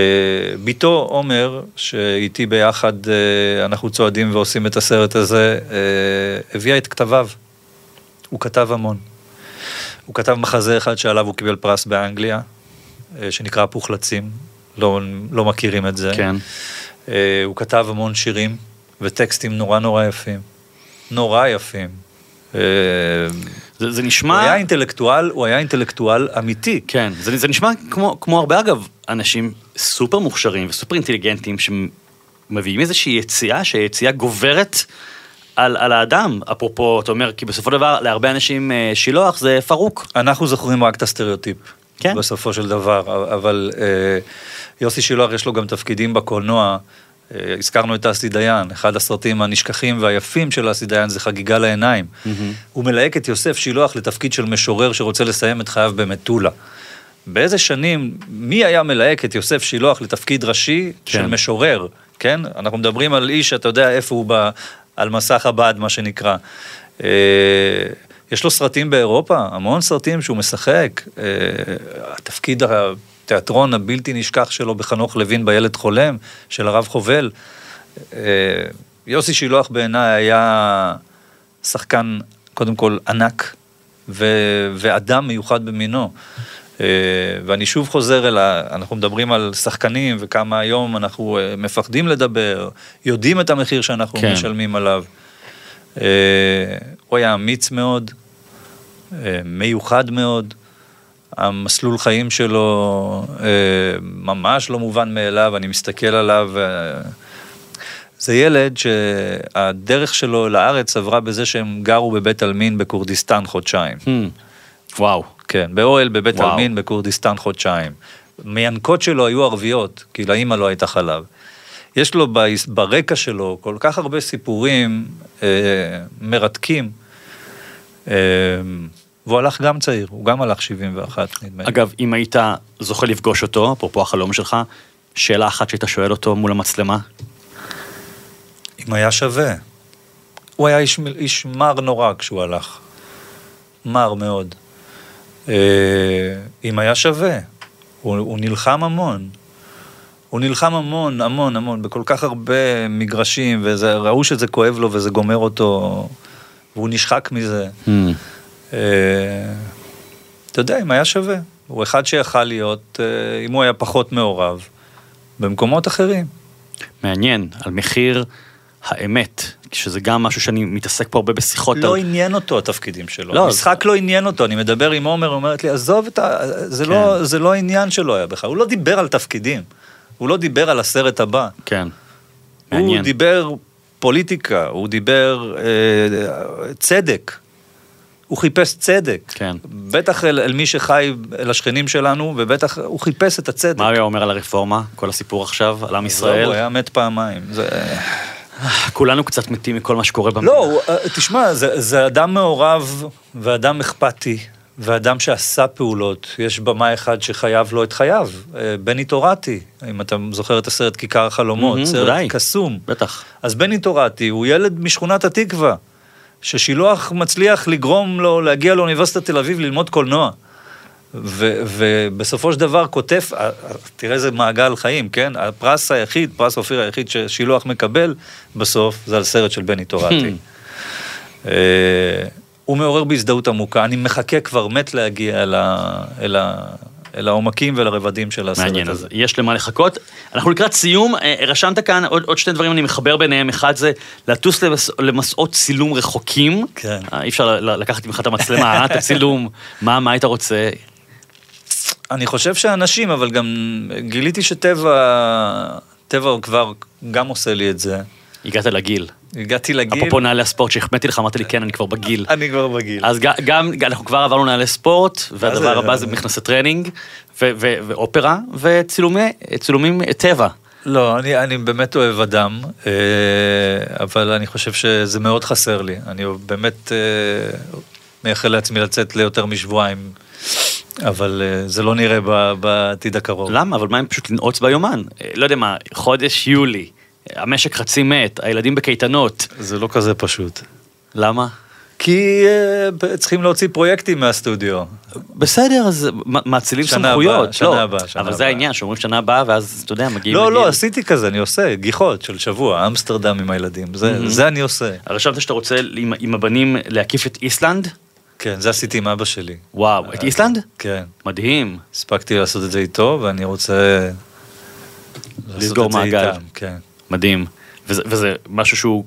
בתו עומר, שאיתי ביחד אה, אנחנו צועדים ועושים את הסרט הזה, אה, הביאה את כתביו. הוא כתב המון. הוא כתב מחזה אחד שעליו הוא קיבל פרס באנגליה, שנקרא פוחלצים, לא, לא מכירים את זה. כן. הוא כתב המון שירים וטקסטים נורא נורא יפים. נורא יפים. אה, זה זה הוא נשמע... היה אינטלקטואל, הוא היה אינטלקטואל אמיתי. כן, זה, זה נשמע כמו, כמו הרבה אגב אנשים סופר מוכשרים וסופר אינטליגנטים שמביאים איזושהי יציאה, שהיציאה גוברת על, על האדם. אפרופו, אתה אומר, כי בסופו של דבר להרבה אנשים אה, שילוח זה פרוק. אנחנו זוכרים רק את הסטריאוטיפ. כן. בסופו של דבר, אבל אה, יוסי שילוח יש לו גם תפקידים בקולנוע. אה, הזכרנו את אסי דיין, אחד הסרטים הנשכחים והיפים של אסי דיין זה חגיגה לעיניים. הוא מלהק את יוסף שילוח לתפקיד של משורר שרוצה לסיים את חייו במטולה. באיזה שנים, מי היה מלהק את יוסף שילוח לתפקיד ראשי כן. של משורר, כן? אנחנו מדברים על איש, אתה יודע איפה הוא ב, על מסך הבד, מה שנקרא. אה, יש לו סרטים באירופה, המון סרטים שהוא משחק. אה, התפקיד התיאטרון הבלתי נשכח שלו בחנוך לוין בילד חולם, של הרב חובל. אה, יוסי שילוח בעיניי היה שחקן, קודם כל, ענק, ו- ואדם מיוחד במינו. אה, ואני שוב חוזר אל ה... אנחנו מדברים על שחקנים וכמה היום אנחנו אה, מפחדים לדבר, יודעים את המחיר שאנחנו כן. משלמים עליו. הוא היה אמיץ מאוד, מיוחד מאוד. המסלול חיים שלו אה, ממש לא מובן מאליו, אני מסתכל עליו. אה, זה ילד שהדרך שלו לארץ עברה בזה שהם גרו בבית עלמין בכורדיסטן חודשיים. Hmm. וואו. כן, באוהל בבית וואו. עלמין בכורדיסטן חודשיים. מיינקות שלו היו ערביות, כי לאימא לא הייתה חלב. יש לו ברקע שלו כל כך הרבה סיפורים אה, מרתקים. אה, והוא הלך גם צעיר, הוא גם הלך 71 נדמה לי. אגב, אם היית זוכה לפגוש אותו, אפרופו החלום שלך, שאלה אחת שהיית שואל אותו מול המצלמה, אם היה שווה. הוא היה איש, איש מר נורא כשהוא הלך. מר מאוד. אה, אם היה שווה. הוא, הוא נלחם המון. הוא נלחם המון, המון, המון, בכל כך הרבה מגרשים, וראו שזה כואב לו וזה גומר אותו, והוא נשחק מזה. Hmm. אה, אתה יודע, אם היה שווה. הוא אחד שיכל להיות, אה, אם הוא היה פחות מעורב, במקומות אחרים. מעניין, על מחיר האמת. שזה גם משהו שאני מתעסק פה הרבה בשיחות. לא על... עניין אותו התפקידים שלו. לא, המשחק לא עניין אותו, אני מדבר עם עומר, הוא אומרת לי, עזוב את ה... זה, כן. לא, זה לא עניין שלו היה בכלל, הוא לא דיבר על תפקידים, הוא לא דיבר על הסרט הבא. כן. הוא מעניין. דיבר פוליטיקה, הוא דיבר אה, צדק. הוא חיפש צדק. כן. בטח אל, אל מי שחי, אל השכנים שלנו, ובטח הוא חיפש את הצדק. מה הוא היה אומר על הרפורמה? כל הסיפור עכשיו, על עם עזוב, הוא ישראל? היה מת פעמיים. זה... כולנו קצת מתים מכל מה שקורה במדינה. לא, אה, תשמע, זה, זה אדם מעורב ואדם אכפתי. ואדם שעשה פעולות, יש במאי אחד שחייב לו את חייו, אה, בני טורטי, אם אתה זוכר את הסרט כיכר החלומות, מהמם, סרט. קסום. בטח. אז בני טורטי הוא ילד משכונת התקווה, ששילוח מצליח לגרום לו להגיע לאוניברסיטת תל אביב ללמוד קולנוע. ו- ובסופו של דבר כותב, אה, אה, תראה איזה מעגל חיים, כן? הפרס היחיד, פרס אופיר היחיד ששילוח מקבל בסוף, זה על סרט של בני טורטי. אה, הוא מעורר בהזדהות עמוקה, אני מחכה כבר מת להגיע אל, ה- אל, ה- אל העומקים ולרבדים של הסרט מעניין, הזה. אז יש למה לחכות. אנחנו לקראת סיום, אה, רשמת כאן עוד, עוד שני דברים, אני מחבר ביניהם. אחד זה לטוס למס, למסעות צילום רחוקים. כן. אה, אי אפשר לקחת ממך את המצלמה, אה, את הצילום. מה, מה היית רוצה? אני חושב שאנשים, אבל גם גיליתי שטבע, טבע כבר גם עושה לי את זה. הגעת לגיל. הגעתי לגיל, אפרופו נעלי הספורט שהחמאתי לך, אמרת לי, כן, אני כבר בגיל. אני כבר בגיל. אז גם, אנחנו כבר עברנו נעלי ספורט, והדבר הבא זה מכנסי טרנינג, ואופרה, וצילומים טבע. לא, אני, אני באמת אוהב אדם, אה, אבל אני חושב שזה מאוד חסר לי. אני באמת אה, מייחל לעצמי לצאת ליותר משבועיים, אבל אה, זה לא נראה בעתיד הקרוב. למה? אבל מה אם פשוט לנעוץ ביומן? אה, לא יודע מה, חודש יולי, המשק חצי מת, הילדים בקייטנות. זה לא כזה פשוט. למה? כי אה, צריכים להוציא פרויקטים מהסטודיו. בסדר, אז מאצילים שנה סמכויות. הבאה, שנה לא, הבאה, שנה אבל זה הבאה. העניין, שאומרים שנה הבאה, ואז, אתה יודע, מגיעים לא, לגיל. לא, עשיתי כזה, אני עושה גיחות של שבוע, אמסטרדם עם הילדים, זה, Mhm. זה אני עושה. רשמת שאתה רוצה עם, עם הבנים להקיף את איסלנד? כן, זה עשיתי עם אבא שלי. וואו, את איסלנד? כן. מדהים. הספקתי לעשות את זה איתו, ואני רוצה... לסגור מעגל. כן. מדהים. וזה, וזה משהו שהוא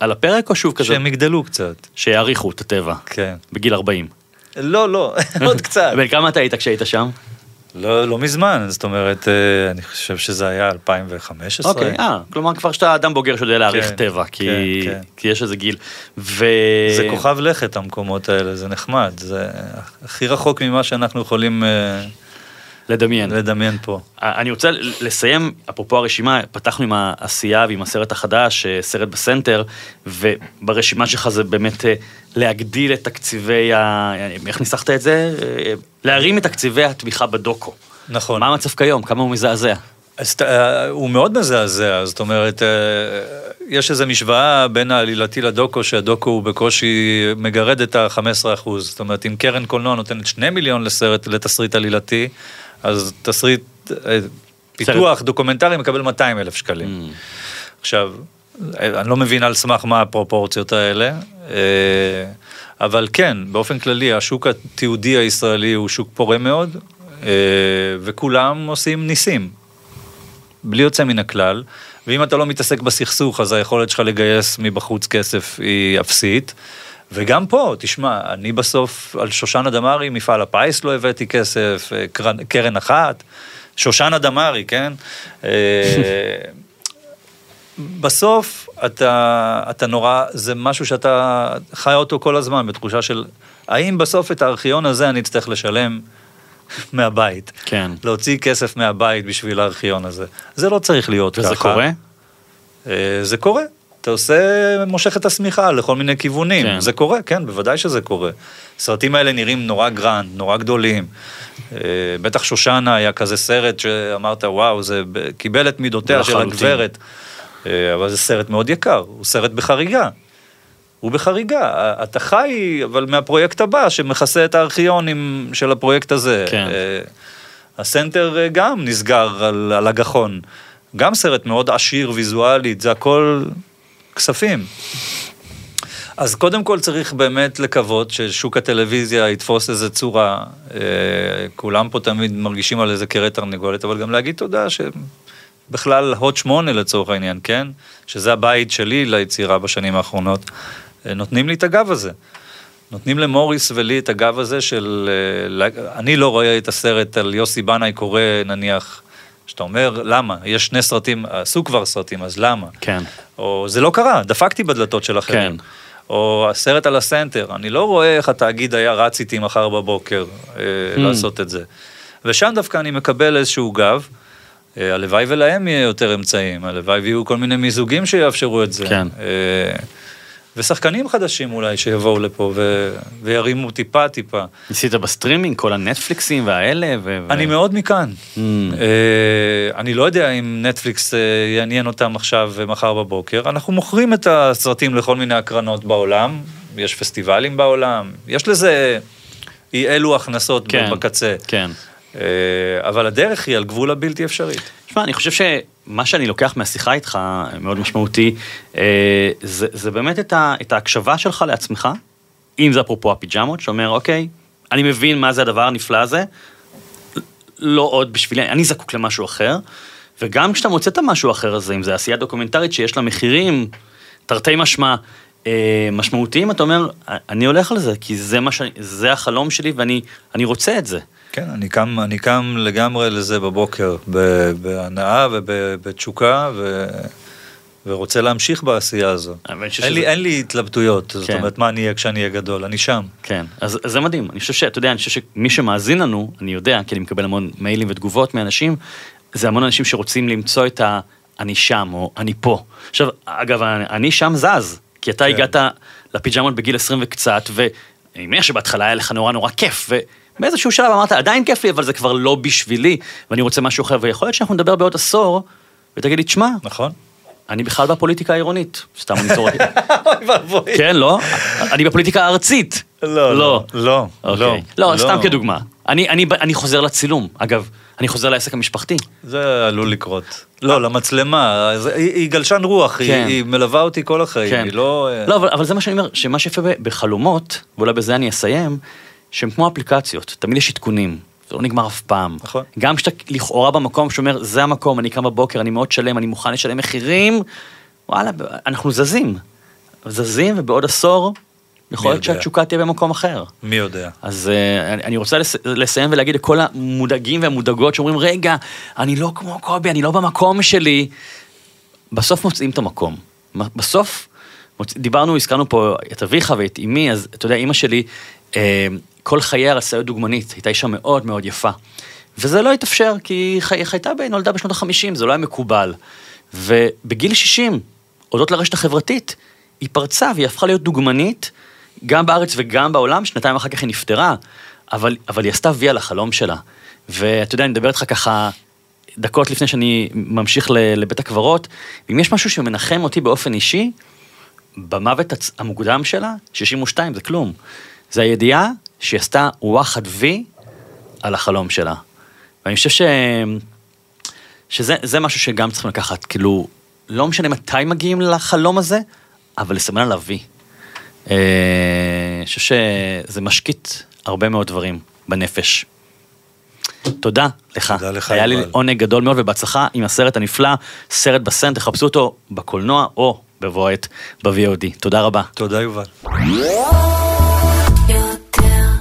על הפרק, או שוב כזה? שהם יגדלו קצת, שיעריכו את הטבע. כן. בגיל 40. לא, לא, עוד קצת. בן כמה אתה היית כשהיית שם? לא, לא מזמן, זאת אומרת, אה, אני חושב שזה היה 2015. אוקיי, אה, כלומר כבר שאתה אדם בוגר שיודע להעריך כן, טבע, כי, כן, כן. כי יש איזה גיל. ו... זה כוכב לכת המקומות האלה, זה נחמד, זה הכי רחוק ממה שאנחנו יכולים אה, לדמיין. לדמיין פה. אני רוצה לסיים, אפרופו הרשימה, פתחנו עם העשייה ועם הסרט החדש, אה, סרט בסנטר, וברשימה שלך זה באמת אה, להגדיל את תקציבי ה... איך ניסחת את זה? אה, להרים את תקציבי התמיכה בדוקו. נכון. מה המצב כיום? כמה הוא מזעזע? אז אה, הוא מאוד מזעזע, זאת אומרת, אה, יש איזו משוואה בין העלילתי לדוקו, שהדוקו הוא בקושי מגרד את ה-15%. זאת אומרת, אם קרן קולנוע נותנת 2 מיליון לסרט, לתסריט עלילתי, אז תסריט, אה, פיתוח דוקומנטרי מקבל 200 אלף שקלים. עכשיו, אה, אני לא מבין על סמך מה הפרופורציות האלה, אה, אבל כן, באופן כללי, השוק התיעודי הישראלי הוא שוק פורה מאוד, אה, וכולם עושים ניסים. בלי יוצא מן הכלל, ואם אתה לא מתעסק בסכסוך, אז היכולת שלך לגייס מבחוץ כסף היא אפסית. וגם פה, תשמע, אני בסוף על שושנה דמארי, מפעל הפיס לא הבאתי כסף, אה, קרן, קרן אחת, שושנה דמארי, כן? אה, בסוף אתה, אתה נורא, זה משהו שאתה חי אותו כל הזמן, בתחושה של, האם בסוף את הארכיון הזה אני אצטרך לשלם מהבית? כן. להוציא כסף מהבית בשביל הארכיון הזה. זה לא צריך להיות וזה ככה. קורה? אה, זה קורה. אתה עושה, מושך את השמיכה לכל מיני כיוונים. כן. זה קורה, כן, בוודאי שזה קורה. הסרטים האלה נראים נורא grand, נורא גדולים. אה, בטח שושנה היה כזה סרט שאמרת, וואו, זה קיבל את מידותיה של. הגברת. אה, אבל זה סרט מאוד יקר, הוא סרט בחריגה. הוא בחריגה, אתה חי, אבל מהפרויקט הבא שמכסה את הארכיונים של הפרויקט הזה. כן. אה, הסנטר גם נסגר על, על הגחון. גם סרט מאוד עשיר ויזואלית, זה הכל כספים. אז קודם כל צריך באמת לקוות ששוק הטלוויזיה יתפוס איזה צורה. אה, כולם פה תמיד מרגישים על איזה קרי תרנגולת, אבל גם להגיד תודה בכלל הוט 8 לצורך העניין, כן? שזה הבית שלי ליצירה בשנים האחרונות, אה, נותנים לי את הגב הזה. נותנים למוריס ולי את הגב הזה של... אה, אני לא רואה את הסרט על יוסי בנאי קורא, נניח, שאתה אומר, למה? יש שני סרטים, עשו כבר סרטים, אז למה? כן. או זה לא קרה, דפקתי בדלתות של אחרים. כן. או הסרט על הסנטר, אני לא רואה איך התאגיד היה רץ איתי מחר בבוקר אה, Hmm. לעשות את זה. ושם דווקא אני מקבל איזשהו גב. אה, הלוואי ולהם יהיה יותר אמצעים, הלוואי ויהיו כל מיני מיזוגים שיאפשרו את זה. כן. אה, ושחקנים חדשים אולי שיבואו לפה ו... וירימו טיפה טיפה. ניסית בסטרימינג, כל הנטפליקסים והאלה? ו... אני מאוד מכאן. Mm. אה, אני לא יודע אם נטפליקס אה, יעניין אותם עכשיו ומחר בבוקר. אנחנו מוכרים את הסרטים לכל מיני הקרנות בעולם, יש פסטיבלים בעולם, יש לזה אי אלו הכנסות כן, בקצה. כן. אה, אבל הדרך היא על גבול הבלתי אפשרית. תשמע, אני חושב שמה שאני לוקח מהשיחה איתך, מאוד משמעותי, אה, זה, זה באמת את, ה, את ההקשבה שלך לעצמך, אם זה אפרופו הפיג'מות, שאומר, אוקיי, אני מבין מה זה הדבר הנפלא הזה, לא עוד בשבילי, אני זקוק למשהו אחר, וגם כשאתה מוצא את המשהו האחר הזה, אם זה עשייה דוקומנטרית שיש לה מחירים, תרתי משמע, אה, משמעותיים, אתה אומר, אני הולך על זה, כי זה, מה ש... זה החלום שלי ואני אני רוצה את זה. כן, אני קם, אני קם לגמרי לזה בבוקר, בהנאה ובתשוקה, ו... ורוצה להמשיך בעשייה הזו. אין, שזה- לי, אין לי התלבטויות, זאת כן. אומרת, מה אני אהיה כשאני אהיה גדול, אני שם. כן, אז, אז זה מדהים. אני חושב שאתה יודע, אני חושב שמי שמאזין לנו, אני יודע, כי אני מקבל המון מיילים ותגובות מאנשים, זה המון אנשים שרוצים למצוא את ה... אני שם, או אני פה. עכשיו, אגב, אני שם זז, כי אתה כן. הגעת לפיג'מות בגיל 20 וקצת, ואני מניח שבהתחלה היה לך נורא נורא כיף, ובאיזשהו שלב אמרת, עדיין כיף לי, אבל זה כבר לא בשבילי, ואני רוצה משהו אחר, ויכול להיות שאנחנו נדבר בעוד עשור, ותגיד לי, תשמע, נכון? אני בכלל בפוליטיקה העירונית, סתם אני צורק. אוי ואבוי. כן, לא? אני בפוליטיקה הארצית. לא, לא, לא, אוקיי. לא, סתם כדוגמה. אני, חוזר לצילום, אגב, אני חוזר לעסק המשפחתי. זה עלול לקרות. לא, למצלמה, היא גלשן רוח, היא- כן. היא מלווה אותי כל החיים, כן. היא לא... אה, לא, אבל, אבל זה מה שאני אומר, שמה שיפה בחלומות, ואולי בזה אני אסיים, שהם כמו אפליקציות, תמיד יש עדכונים, זה לא נגמר אף פעם. נכון. גם כשאתה לכאורה במקום שאומר, זה המקום, אני קם בבוקר, אני מאוד שלם, אני מוכן לשלם מחירים, וואלה, אנחנו זזים. זזים, ובעוד עשור, יכול להיות? שהתשוקה תהיה במקום אחר. מי יודע. אז uh, אני, אני רוצה לס, לסיים ולהגיד לכל המודאגים והמודאגות שאומרים, רגע, אני לא כמו קובי, אני לא במקום שלי. בסוף מוצאים את המקום. בסוף, מוצ... דיברנו, הזכרנו פה את אביך ואת אמי, אז אתה יודע, אימא שלי, כל חייה להיות דוגמנית, הייתה אישה מאוד מאוד יפה. וזה לא התאפשר, כי היא חי... חייתה, ב... נולדה בשנות ה-50, זה לא היה מקובל. ובגיל 60, הודות לרשת החברתית, היא פרצה והיא הפכה להיות דוגמנית, גם בארץ וגם בעולם, שנתיים אחר כך היא נפטרה, אבל, אבל היא עשתה וי על החלום שלה. ואתה יודע, אני מדבר איתך ככה דקות לפני שאני ממשיך לבית הקברות, אם יש משהו שמנחם אותי באופן אישי, במוות המוקדם שלה, 62 זה כלום, זה הידיעה שהיא עשתה וואחד וי על החלום שלה. ואני חושב ש... שזה זה משהו שגם צריכים לקחת, כאילו, לא משנה מתי מגיעים לחלום הזה, אבל לסמן עליו וי. אה, אני חושב שזה משקיט הרבה מאוד דברים בנפש. תודה לך. תודה לך, היה לי. עונג גדול מאוד ובהצלחה עם הסרט הנפלא, סרט בסנט, תחפשו אותו בקולנוע או בבוא העת ב-VOD. תודה רבה. תודה, יובל.